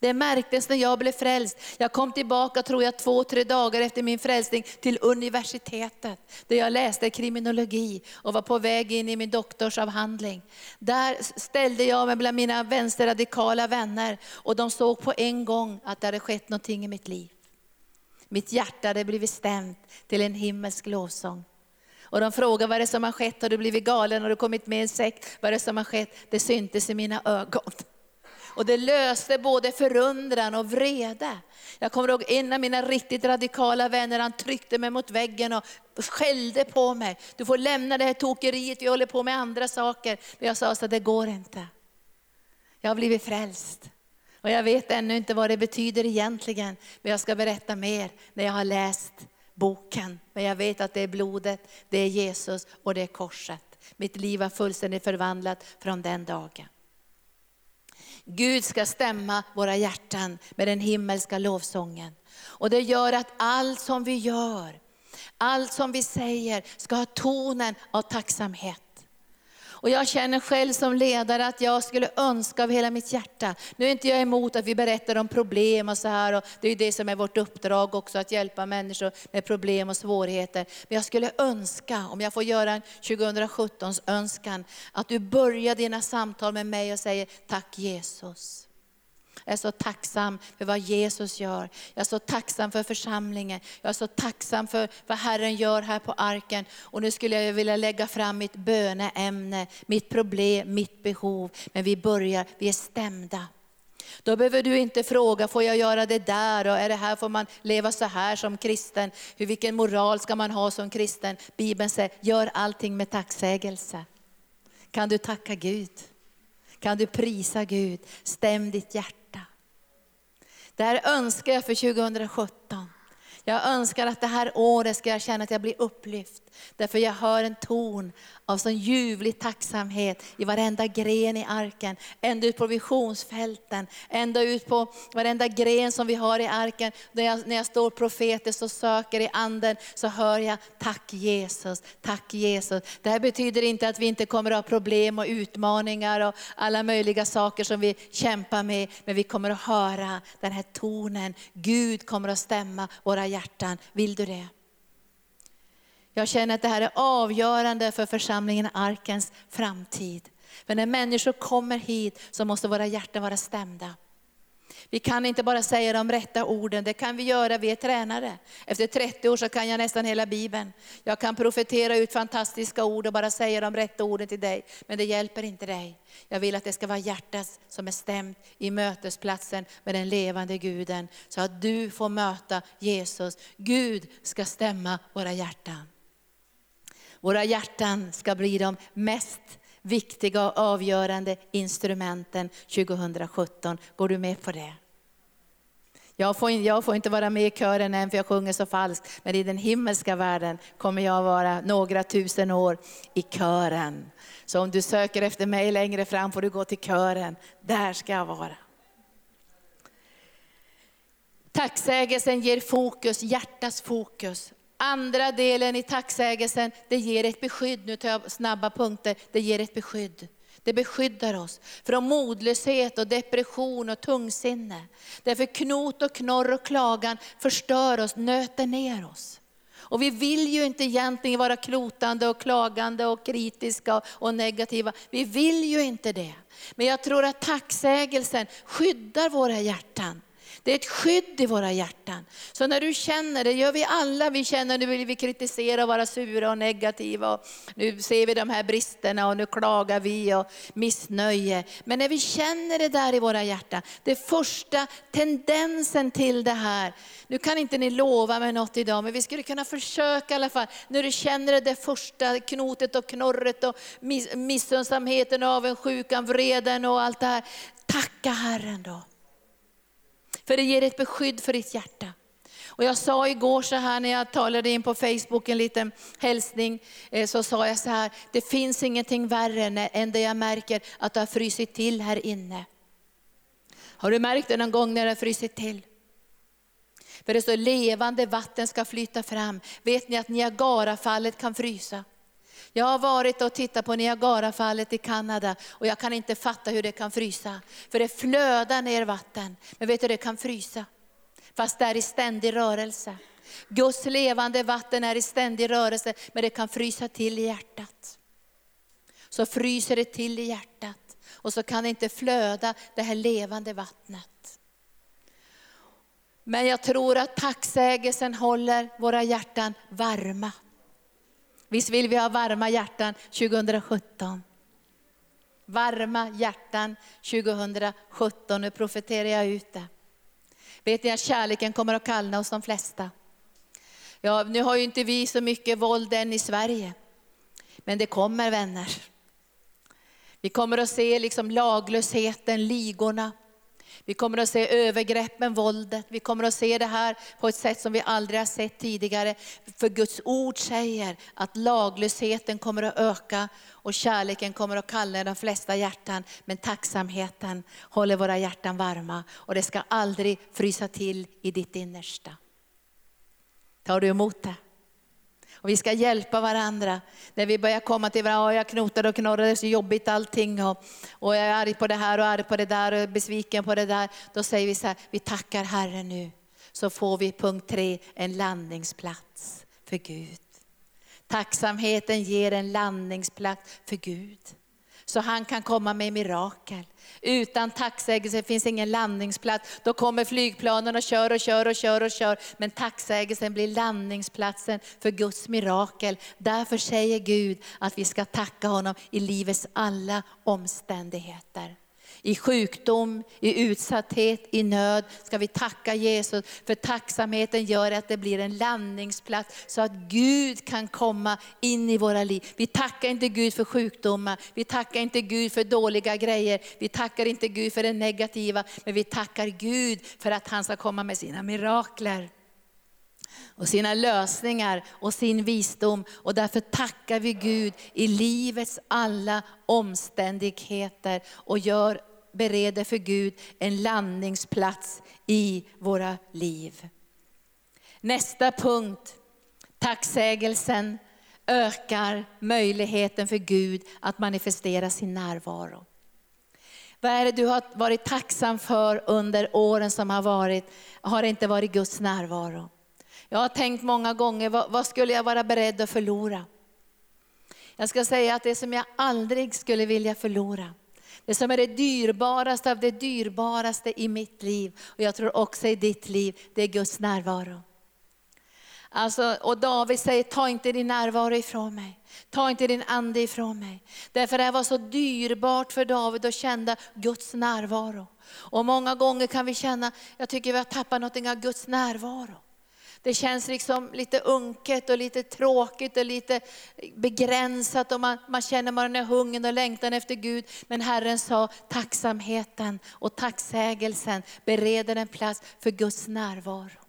Det märktes när jag blev frälst. Jag kom tillbaka, tror jag, två, tre dagar efter min frälsning till universitetet. Där jag läste kriminologi och var på väg in i min doktorsavhandling. Där ställde jag mig bland mina vänsterradikala vänner och de såg på en gång att det hade skett någonting i mitt liv. Mitt hjärta hade blivit stämt till en himmelsk lovsång. Och de frågade vad det som har skett, har du blivit galen, har du kommit med i en sekt, vad är det som har skett? Det syntes i mina ögon. Och det löste både förundran och vrede. Jag kommer ihåg en av mina riktigt radikala vänner, han tryckte mig mot väggen och skällde på mig. Du får lämna det här tokeriet, vi håller på med andra saker. Men jag sa så det går inte. Jag har blivit frälst. Och jag vet ännu inte vad det betyder egentligen, men jag ska berätta mer när jag har läst boken. Men jag vet att det är blodet, det är Jesus och det är korset. Mitt liv har fullständigt förvandlat från den dagen. Gud ska stämma våra hjärtan med den himmelska lovsången. Och det gör att allt som vi gör, allt som vi säger ska ha tonen av tacksamhet. Och jag känner själv som ledare att jag skulle önska av hela mitt hjärta, nu är inte jag emot att vi berättar om problem och så här, och det är det som är vårt uppdrag också, att hjälpa människor med problem och svårigheter. Men jag skulle önska, om jag får göra en 2017 önskan, att du börjar dina samtal med mig och säger, tack Jesus. Jag är så tacksam för vad Jesus gör. Jag är så tacksam för församlingen. Jag är så tacksam för vad Herren gör här på arken. Och nu skulle jag vilja lägga fram mitt böneämne, mitt problem, mitt behov. Men vi börjar, vi är stämda. Då behöver du inte fråga, får jag göra det där? Och är det här, får man leva så här som kristen? Hur, vilken moral ska man ha som kristen? Bibeln säger, gör allting med tacksägelse. Kan du tacka Gud? Kan du prisa Gud? Stäm ditt hjärta. Det här önskar jag för 2017. Jag önskar att det här året ska jag känna att jag blir upplyft. Därför jag hör en ton av sån ljuvlig tacksamhet i varenda gren i arken. Ända ut på visionsfälten, ända ut på varenda gren som vi har i arken. När jag, när jag står profetiskt och söker i anden så hör jag tack Jesus, tack Jesus. Det här betyder inte att vi inte kommer att ha problem och utmaningar och alla möjliga saker som vi kämpar med. Men vi kommer att höra den här tonen. Gud kommer att stämma våra hjärtan. Vill du det? Jag känner att det här är avgörande för församlingen Arkens framtid. För när människor kommer hit så måste våra hjärtan vara stämda. Vi kan inte bara säga de rätta orden, det kan vi göra, vi är tränare. Efter 30 år så kan jag nästan hela Bibeln. Jag kan profetera ut fantastiska ord och bara säga de rätta orden till dig, men det hjälper inte dig. Jag vill att det ska vara hjärtat som är stämt i mötesplatsen med den levande Guden, så att du får möta Jesus. Gud ska stämma våra hjärtan. Våra hjärtan ska bli de mest viktiga och avgörande instrumenten 2017. Går du med på det? Jag får, jag får, inte vara med i kören än för jag sjunger så falskt, men i den himmelska världen kommer jag vara några tusen år i kören. Så om du söker efter mig längre fram får du gå till kören, där ska jag vara. Tacksägelsen ger fokus, hjärtats fokus. Andra delen i tacksägelsen, det ger ett beskydd. Nu tar jag snabba punkter. Det ger ett beskydd. Det beskyddar oss från modlöshet och depression och tungsinne. Därför knot och knorr och klagan förstör oss, nöter ner oss. Och vi vill ju inte egentligen vara klotande och klagande och kritiska och negativa. Vi vill ju inte det. Men jag tror att tacksägelsen skyddar våra hjärtan. Det är ett skydd i våra hjärtan. Så när du känner, det gör vi alla, vi känner nu vill vi kritisera och vara sura och negativa. Och nu ser vi de här bristerna och nu klagar vi och missnöje. Men när vi känner det där i våra hjärtan, det första tendensen till det här. Nu kan inte ni lova mig något idag, men vi skulle kunna försöka i alla fall. När du känner det, där första knotet och knorret och missunnsamheten, avundsjukan, vreden och allt det här. Tacka Herren då. För det ger ett beskydd för ditt hjärta. Och jag sa igår så här när jag talade in på Facebook en liten hälsning, eh, så sa jag så här, det finns ingenting värre än det jag märker att det har frysit till här inne. Har du märkt det någon gång när det har frysit till? För det står levande vatten ska flyta fram. Vet ni att Niagarafallet kan frysa? Jag har varit och tittat på Niagarafallet i Kanada och jag kan inte fatta hur det kan frysa. För det flödar ner vatten. Men vet du, det kan frysa. Fast det är i ständig rörelse. Guds levande vatten är i ständig rörelse, men det kan frysa till i hjärtat. Så fryser det till i hjärtat och så kan det inte flöda det här levande vattnet. Men jag tror att tacksägelsen håller våra hjärtan varma. Visst vill vi ha varma hjärtan 2017? Varma hjärtan 2017, nu profeterar jag ut det. Vet ni att kärleken kommer att kallna hos de flesta? Ja, nu har ju inte vi så mycket våld än i Sverige. Men det kommer vänner. Vi kommer att se liksom laglösheten, ligorna, vi kommer att se övergreppen, våldet. Vi kommer att se det här på ett sätt som vi aldrig har sett tidigare. För Guds ord säger att laglösheten kommer att öka och kärleken kommer att kalla de flesta hjärtan. Men tacksamheten håller våra hjärtan varma och det ska aldrig frysa till i ditt innersta. Tar du emot det? Och vi ska hjälpa varandra. När vi börjar komma till varandra, jag knotar och knorrar, det är så jobbigt allting. Och, och jag är arg på det här och arg på det där och besviken på det där. Då säger vi så här, vi tackar Herren nu. Så får vi punkt tre, en landningsplats för Gud. Tacksamheten ger en landningsplats för Gud. Så han kan komma med mirakel. Utan tacksägelse finns ingen landningsplats. Då kommer flygplanen och kör och kör och kör och kör. Men tacksägelsen blir landningsplatsen för Guds mirakel. Därför säger Gud att vi ska tacka honom i livets alla omständigheter. I sjukdom, i utsatthet, i nöd ska vi tacka Jesus. För tacksamheten gör att det blir en landningsplats så att Gud kan komma in i våra liv. Vi tackar inte Gud för sjukdomar, vi tackar inte Gud för dåliga grejer, vi tackar inte Gud för det negativa, men vi tackar Gud för att han ska komma med sina mirakler och sina lösningar och sin visdom. Och därför tackar vi Gud i livets alla omständigheter och gör bereder för Gud en landningsplats i våra liv. Nästa punkt, tacksägelsen ökar möjligheten för Gud att manifestera sin närvaro. Vad är det du har varit tacksam för under åren som har varit? Har det inte varit Guds närvaro? Jag har tänkt många gånger, vad, vad skulle jag vara beredd att förlora? Jag ska säga att det som jag aldrig skulle vilja förlora, det som är det dyrbaraste av det dyrbaraste i mitt liv, och jag tror också i ditt liv, det är Guds närvaro. Alltså, och David säger, ta inte din närvaro ifrån mig. Ta inte din ande ifrån mig. Därför det var så dyrbart för David att känna Guds närvaro. Och många gånger kan vi känna, jag tycker vi har tappat någonting av Guds närvaro. Det känns liksom lite unket och lite tråkigt och lite begränsat och man, man känner man är hungern och längtan efter Gud. Men Herren sa tacksamheten och tacksägelsen bereder en plats för Guds närvaro.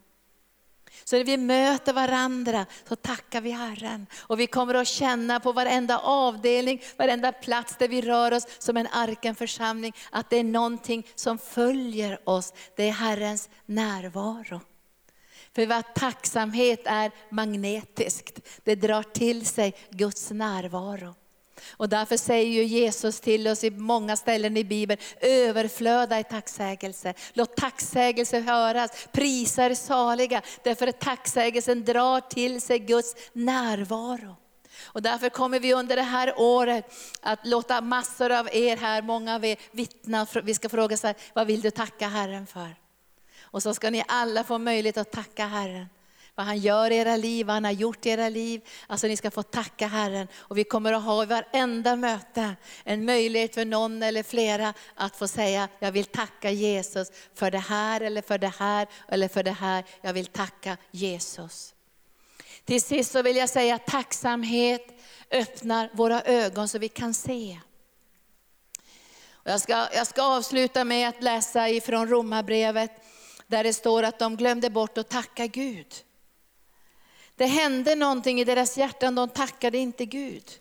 Så när vi möter varandra så tackar vi Herren. Och vi kommer att känna på varenda avdelning, varenda plats där vi rör oss som en arkenförsamling, att det är någonting som följer oss. Det är Herrens närvaro. För vad tacksamhet är magnetiskt. Det drar till sig Guds närvaro. Och därför säger ju Jesus till oss i många ställen i Bibeln, överflöda i tacksägelse. Låt tacksägelse höras, prisa er saliga, därför att tacksägelsen drar till sig Guds närvaro. Och därför kommer vi under det här året att låta massor av er här, många av er vittna. Vi ska fråga så här, vad vill du tacka Herren för? Och så ska ni alla få möjlighet att tacka Herren. Vad han gör i era liv, vad han har gjort i era liv. Alltså ni ska få tacka Herren. Och vi kommer att ha i varenda möte en möjlighet för någon eller flera att få säga, jag vill tacka Jesus för det här eller för det här eller för det här. Jag vill tacka Jesus. Till sist så vill jag säga att tacksamhet öppnar våra ögon så vi kan se. Jag ska, jag ska avsluta med att läsa ifrån Romarbrevet där det står att de glömde bort att tacka Gud. Det hände någonting i deras hjärtan, de tackade inte Gud.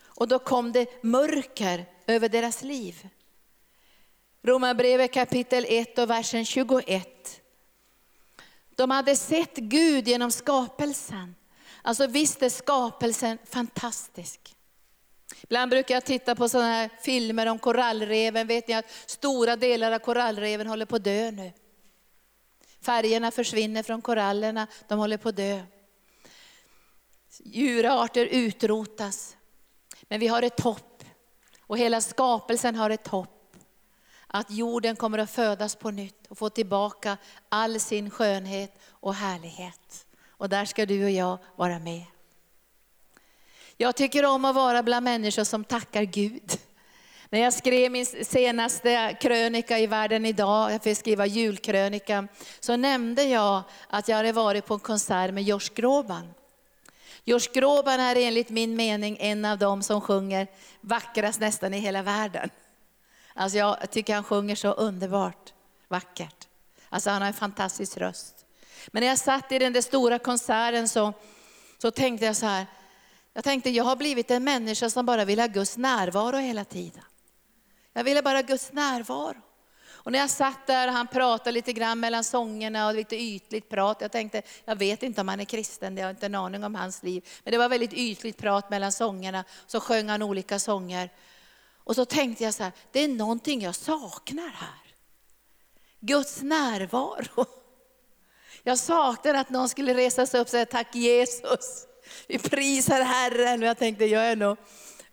Och då kom det mörker över deras liv. Romarbrevet kapitel 1 och versen 21. De hade sett Gud genom skapelsen. Alltså visst är skapelsen fantastisk. Ibland brukar jag titta på sådana här filmer om korallreven. Vet ni att stora delar av korallreven håller på att dö nu. Färgerna försvinner från korallerna, de håller på att dö. Djurarter utrotas. Men vi har ett hopp. Och hela skapelsen har ett hopp. Att jorden kommer att födas på nytt och få tillbaka all sin skönhet och härlighet. Och där ska du och jag vara med. Jag tycker om att vara bland människor som tackar Gud. När jag skrev min senaste krönika i Världen idag, jag fick skriva julkrönika, så nämnde jag att jag hade varit på en konsert med Josh Groban. Josh Groban är enligt min mening en av dem som sjunger vackrast nästan i hela världen. Alltså jag tycker han sjunger så underbart vackert. Alltså han har en fantastisk röst. Men när jag satt i den där stora konserten så, så tänkte jag så här, jag tänkte jag har blivit en människa som bara vill ha Guds närvaro hela tiden. Jag ville bara Guds närvaro. Och när jag satt där, han pratade lite grann mellan sångerna och lite ytligt prat. Jag tänkte, jag vet inte om han är kristen, jag har inte en aning om hans liv. Men det var väldigt ytligt prat mellan sångerna. Så sjöng han olika sånger. Och så tänkte jag så här, det är någonting jag saknar här. Guds närvaro. Jag saknar att någon skulle resa sig upp och säga tack Jesus. Vi prisar Herren. Och jag tänkte, jag är nog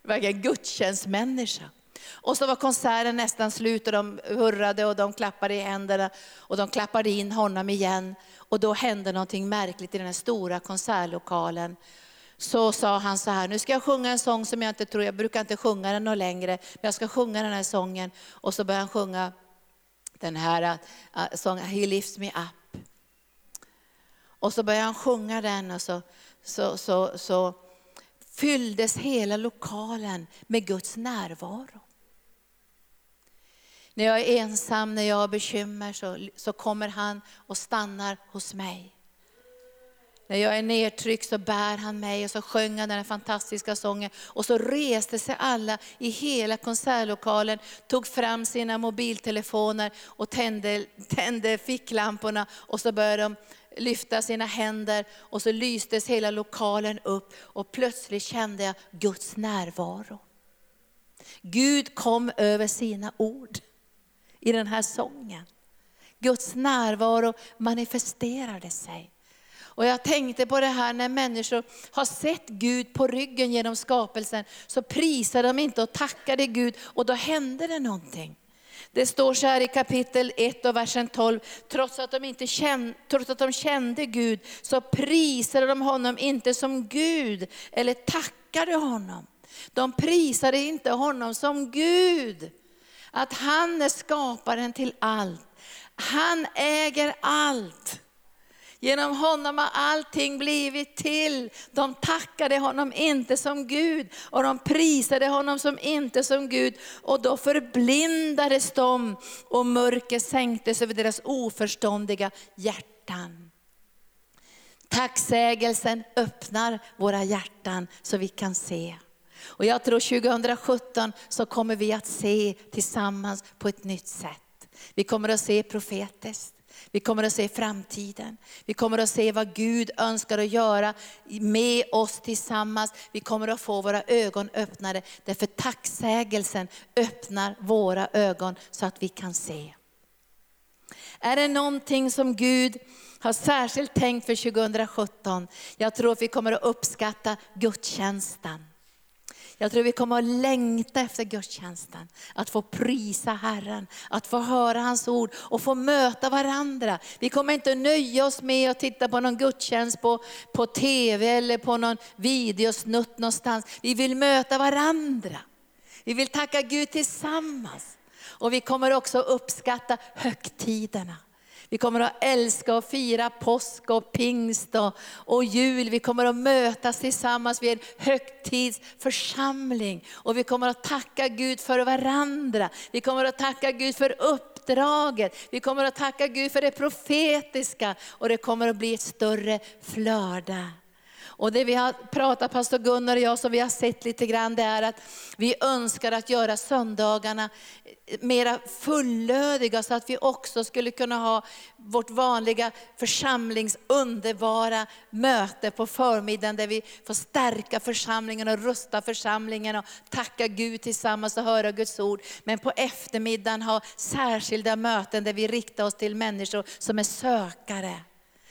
verkligen gudstjänstmänniska. Och så var konserten nästan slut och de hurrade och de klappade i händerna och de klappade in honom igen. Och då hände någonting märkligt i den här stora konsertlokalen. Så sa han så här, nu ska jag sjunga en sång som jag inte tror, jag brukar inte sjunga den längre, men jag ska sjunga den här sången. Och så började han sjunga den här äh, äh, uh, sången, He lifts me up. Och så började han sjunga den och så, så, så, så fylldes hela lokalen med Guds närvaro. När jag är ensam, när jag har bekymmer så, så kommer han och stannar hos mig. När jag är nedtryckt så bär han mig och så sjöng han den här fantastiska sången. Och så reste sig alla i hela konsertlokalen, tog fram sina mobiltelefoner och tände, tände ficklamporna och så började de lyfta sina händer och så lystes hela lokalen upp och plötsligt kände jag Guds närvaro. Gud kom över sina ord i den här sången. Guds närvaro manifesterade sig. Och jag tänkte på det här när människor har sett Gud på ryggen genom skapelsen, så prisar de inte och tackade Gud och då hände det någonting. Det står så här i kapitel 1 och versen 12, trots att, de inte kände, trots att de kände Gud så prisade de honom inte som Gud eller tackade honom. De prisade inte honom som Gud. Att han är skaparen till allt. Han äger allt. Genom honom har allting blivit till. De tackade honom inte som Gud och de prisade honom som inte som Gud. Och då förblindades de och mörker sänktes över deras oförståndiga hjärtan. Tacksägelsen öppnar våra hjärtan så vi kan se. Och jag tror 2017 så kommer vi att se tillsammans på ett nytt sätt. Vi kommer att se profetiskt. Vi kommer att se framtiden. Vi kommer att se vad Gud önskar att göra med oss tillsammans. Vi kommer att få våra ögon öppnade. Därför tacksägelsen öppnar våra ögon så att vi kan se. Är det någonting som Gud har särskilt tänkt för 2017? Jag tror att vi kommer att uppskatta gudstjänsten. Jag tror vi kommer att längta efter gudstjänsten. Att få prisa Herren, att få höra hans ord och få möta varandra. Vi kommer inte nöja oss med att titta på någon gudstjänst på, på TV eller på någon videosnutt någonstans. Vi vill möta varandra. Vi vill tacka Gud tillsammans. Och vi kommer också uppskatta högtiderna. Vi kommer att älska och fira påsk och pingst och, och jul. Vi kommer att mötas tillsammans vid en högtidsförsamling. Och vi kommer att tacka Gud för varandra. Vi kommer att tacka Gud för uppdraget. Vi kommer att tacka Gud för det profetiska. Och det kommer att bli ett större flöde. Och det vi har pratat, pastor Gunnar och jag, som vi har sett lite grann, det är att vi önskar att göra söndagarna mera fullödiga så att vi också skulle kunna ha vårt vanliga församlings underbara möte på förmiddagen där vi får stärka församlingen och rusta församlingen och tacka Gud tillsammans och höra Guds ord. Men på eftermiddagen ha särskilda möten där vi riktar oss till människor som är sökare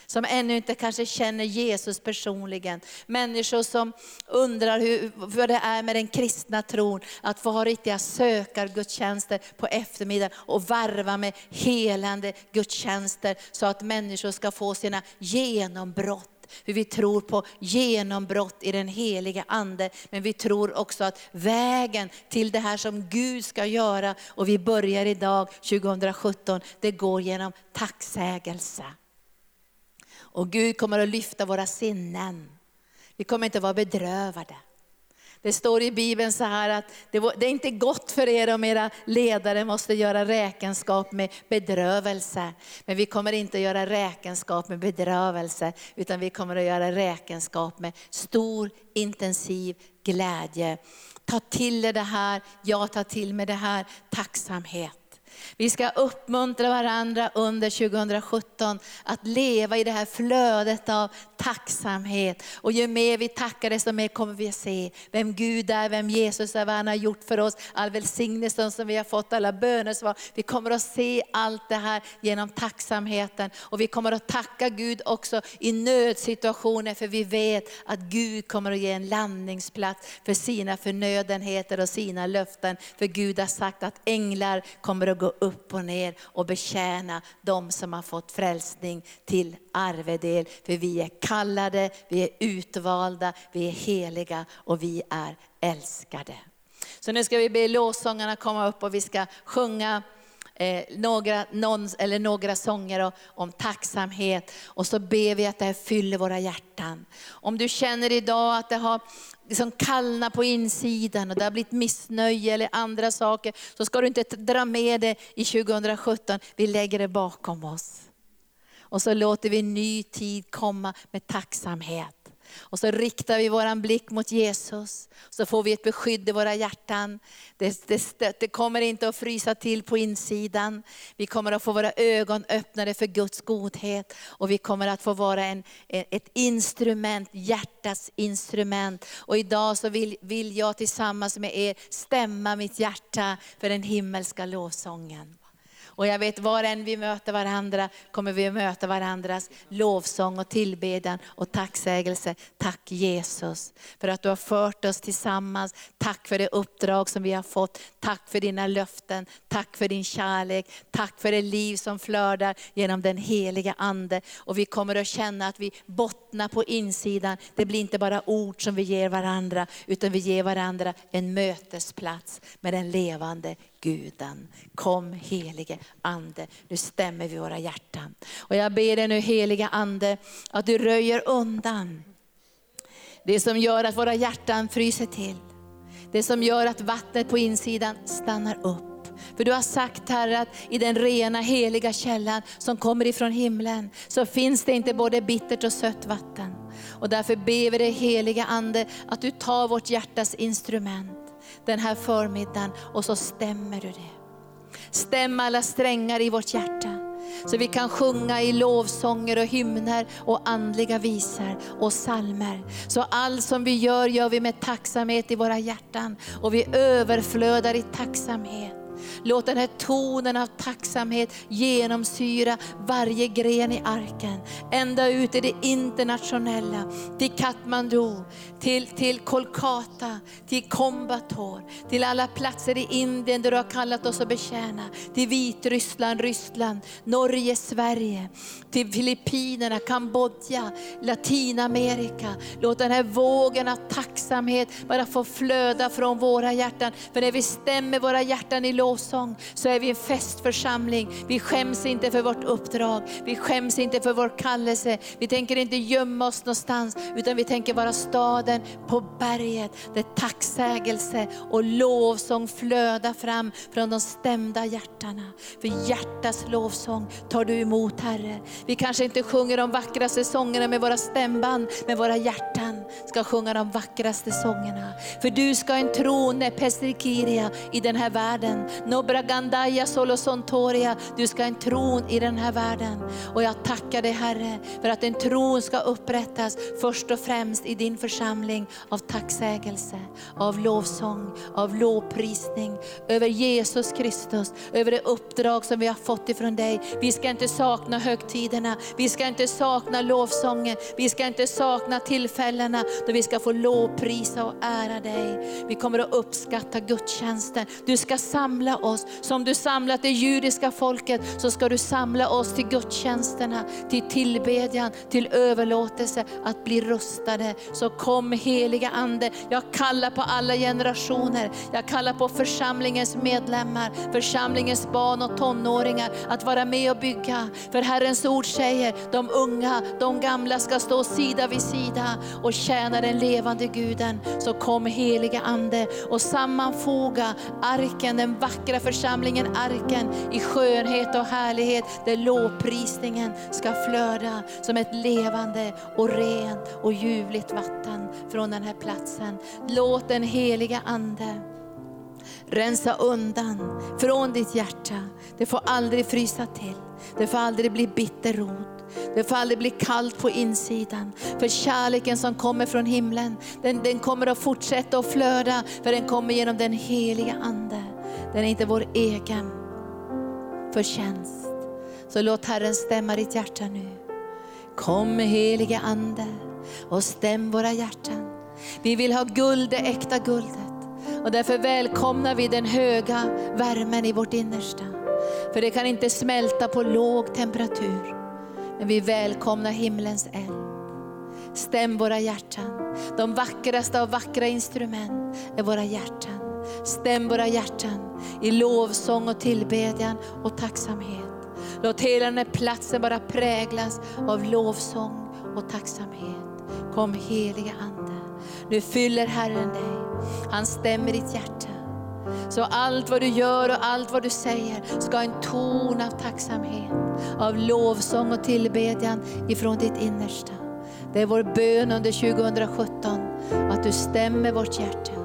som ännu inte kanske känner Jesus personligen. Människor som undrar hur, vad det är med den kristna tron, att få ha riktiga sökargudstjänster på eftermiddagen och varva med helande gudstjänster så att människor ska få sina genombrott Hur vi tror på genombrott i den heliga Ande. Men vi tror också att vägen till det här som Gud ska göra, och vi börjar idag 2017, det går genom tacksägelse. Och Gud kommer att lyfta våra sinnen. Vi kommer inte att vara bedrövade. Det står i Bibeln så här att det, är inte gott för er om era ledare måste göra räkenskap med bedrövelse. Men vi kommer inte att göra räkenskap med bedrövelse, utan vi kommer att göra räkenskap med stor intensiv glädje. Ta till er det här, jag tar till mig det här, tacksamhet. Vi ska uppmuntra varandra under 2017 att leva i det här flödet av tacksamhet. Och ju mer vi tackar desto mer kommer vi att se vem Gud är, vem Jesus är, vad han har gjort för oss, all välsignelse som vi har fått, alla bönesvar. Vi kommer att se allt det här genom tacksamheten. Och vi kommer att tacka Gud också i nödsituationer, för vi vet att Gud kommer att ge en landningsplats för sina förnödenheter och sina löften. För Gud har sagt att änglar kommer att gå upp och ner och betjäna de som har fått frälsning till arvedel. För vi är kallade, vi är utvalda, vi är heliga och vi är älskade. Så nu ska vi be lovsångarna komma upp och vi ska sjunga eh, några, någon, eller några sånger om tacksamhet. Och så ber vi att det här fyller våra hjärtan. Om du känner idag att det har liksom kallnat på insidan och det har blivit missnöje eller andra saker, så ska du inte dra med det i 2017. Vi lägger det bakom oss. Och så låter vi ny tid komma med tacksamhet. Och så riktar vi våran blick mot Jesus, så får vi ett beskydd i våra hjärtan. Det, det, det, kommer inte att frysa till på insidan. Vi kommer att få våra ögon öppnade för Guds godhet. Och vi kommer att få vara en, ett instrument, hjärtats instrument. Och idag så vill, vill jag tillsammans med er stämma mitt hjärta för den himmelska lovsången. Och jag vet var än vi möter varandra kommer vi möta varandras lovsång och tillbedjan och tacksägelse. Tack Jesus för att du har fört oss tillsammans. Tack för det uppdrag som vi har fått. Tack för dina löften. Tack för din kärlek. Tack för det liv som flödar genom den heliga Ande. Och vi kommer att känna att vi bottnar på insidan. Det blir inte bara ord som vi ger varandra, utan vi ger varandra en mötesplats med den levande Guden. Kom helige Ande, nu stämmer vi våra hjärtan. Och jag ber dig nu helige Ande att du röjer undan det som gör att våra hjärtan fryser till. Det som gör att vattnet på insidan stannar upp. För du har sagt Herre att i den rena heliga källan som kommer ifrån himlen så finns det inte både bittert och sött vatten. Och därför ber vi dig heliga Ande att du tar vårt hjärtas instrument den här förmiddagen och så stämmer du det. Stäm alla strängar i vårt hjärta. Så vi kan sjunga i lovsånger och hymner och andliga visor och salmer. Så allt som vi gör, gör vi med tacksamhet i våra hjärtan. Och vi överflödar i tacksamhet. Låt den här tonen av tacksamhet genomsyra varje gren i arken. Ända ut i det internationella, till Katmandu, till, till Kolkata, till Kombator, till alla platser i Indien där du har kallat oss att betjäna. Till Vitryssland, Ryssland, Norge, Sverige, till Filippinerna, Kambodja, Latinamerika. Låt den här vågen av tacksamhet bara få flöda från våra hjärtan. För när vi stämmer våra hjärtan i lovsång så är vi en festförsamling. Vi skäms inte för vårt uppdrag, vi skäms inte för vår kallelse. Vi tänker inte gömma oss någonstans, utan vi tänker vara staden på berget där tacksägelse och lovsång flödar fram från de stämda hjärtana. För hjärtas lovsång tar du emot Herre. Vi kanske inte sjunger de vackraste sångerna med våra stämband, men våra hjärtan ska sjunga de vackraste sångerna. För du ska en trone, Pesrikiria, i den här världen. Nobragandaya Solosontoria, du ska ha en tron i den här världen. Och jag tackar dig Herre för att en tron ska upprättas först och främst i din församling av tacksägelse, av lovsång, av lovprisning över Jesus Kristus, över det uppdrag som vi har fått ifrån dig. Vi ska inte sakna högtiderna, vi ska inte sakna lovsången, vi ska inte sakna tillfällena då vi ska få lovprisa och ära dig. Vi kommer att uppskatta gudstjänsten. Du ska samla oss, som du samlat det judiska folket så ska du samla oss till gudstjänsterna, till tillbedjan, till överlåtelse, att bli rustade. Så kom heliga Ande, jag kallar på alla generationer, jag kallar på församlingens medlemmar, församlingens barn och tonåringar att vara med och bygga. För Herrens ord säger, de unga, de gamla ska stå sida vid sida och tjäna den levande Guden. Så kom heliga Ande och sammanfoga arken, den vackra vackra församlingen arken i skönhet och härlighet där lovprisningen ska flöda som ett levande och rent och ljuvligt vatten från den här platsen. Låt den heliga Ande rensa undan från ditt hjärta. Det får aldrig frysa till. Det får aldrig bli bitter rot. Det får aldrig bli kallt på insidan. För kärleken som kommer från himlen, den, den kommer att fortsätta att flöda, för den kommer genom den heliga Ande. Den är inte vår egen förtjänst. Så låt Herren stämma ditt hjärta nu. Kom helige Ande och stäm våra hjärtan. Vi vill ha guld, det äkta guldet. Och därför välkomnar vi den höga värmen i vårt innersta. För det kan inte smälta på låg temperatur. Men vi välkomnar himlens eld. Stäm våra hjärtan. De vackraste av vackra instrument är våra hjärtan. Stäm våra hjärtan i lovsång och tillbedjan och tacksamhet. Låt hela den här platsen bara präglas av lovsång och tacksamhet. Kom heliga Ande. Nu fyller Herren dig. Han stämmer ditt hjärta. Så allt vad du gör och allt vad du säger ska ha en ton av tacksamhet, av lovsång och tillbedjan ifrån ditt innersta. Det är vår bön under 2017, att du stämmer vårt hjärta.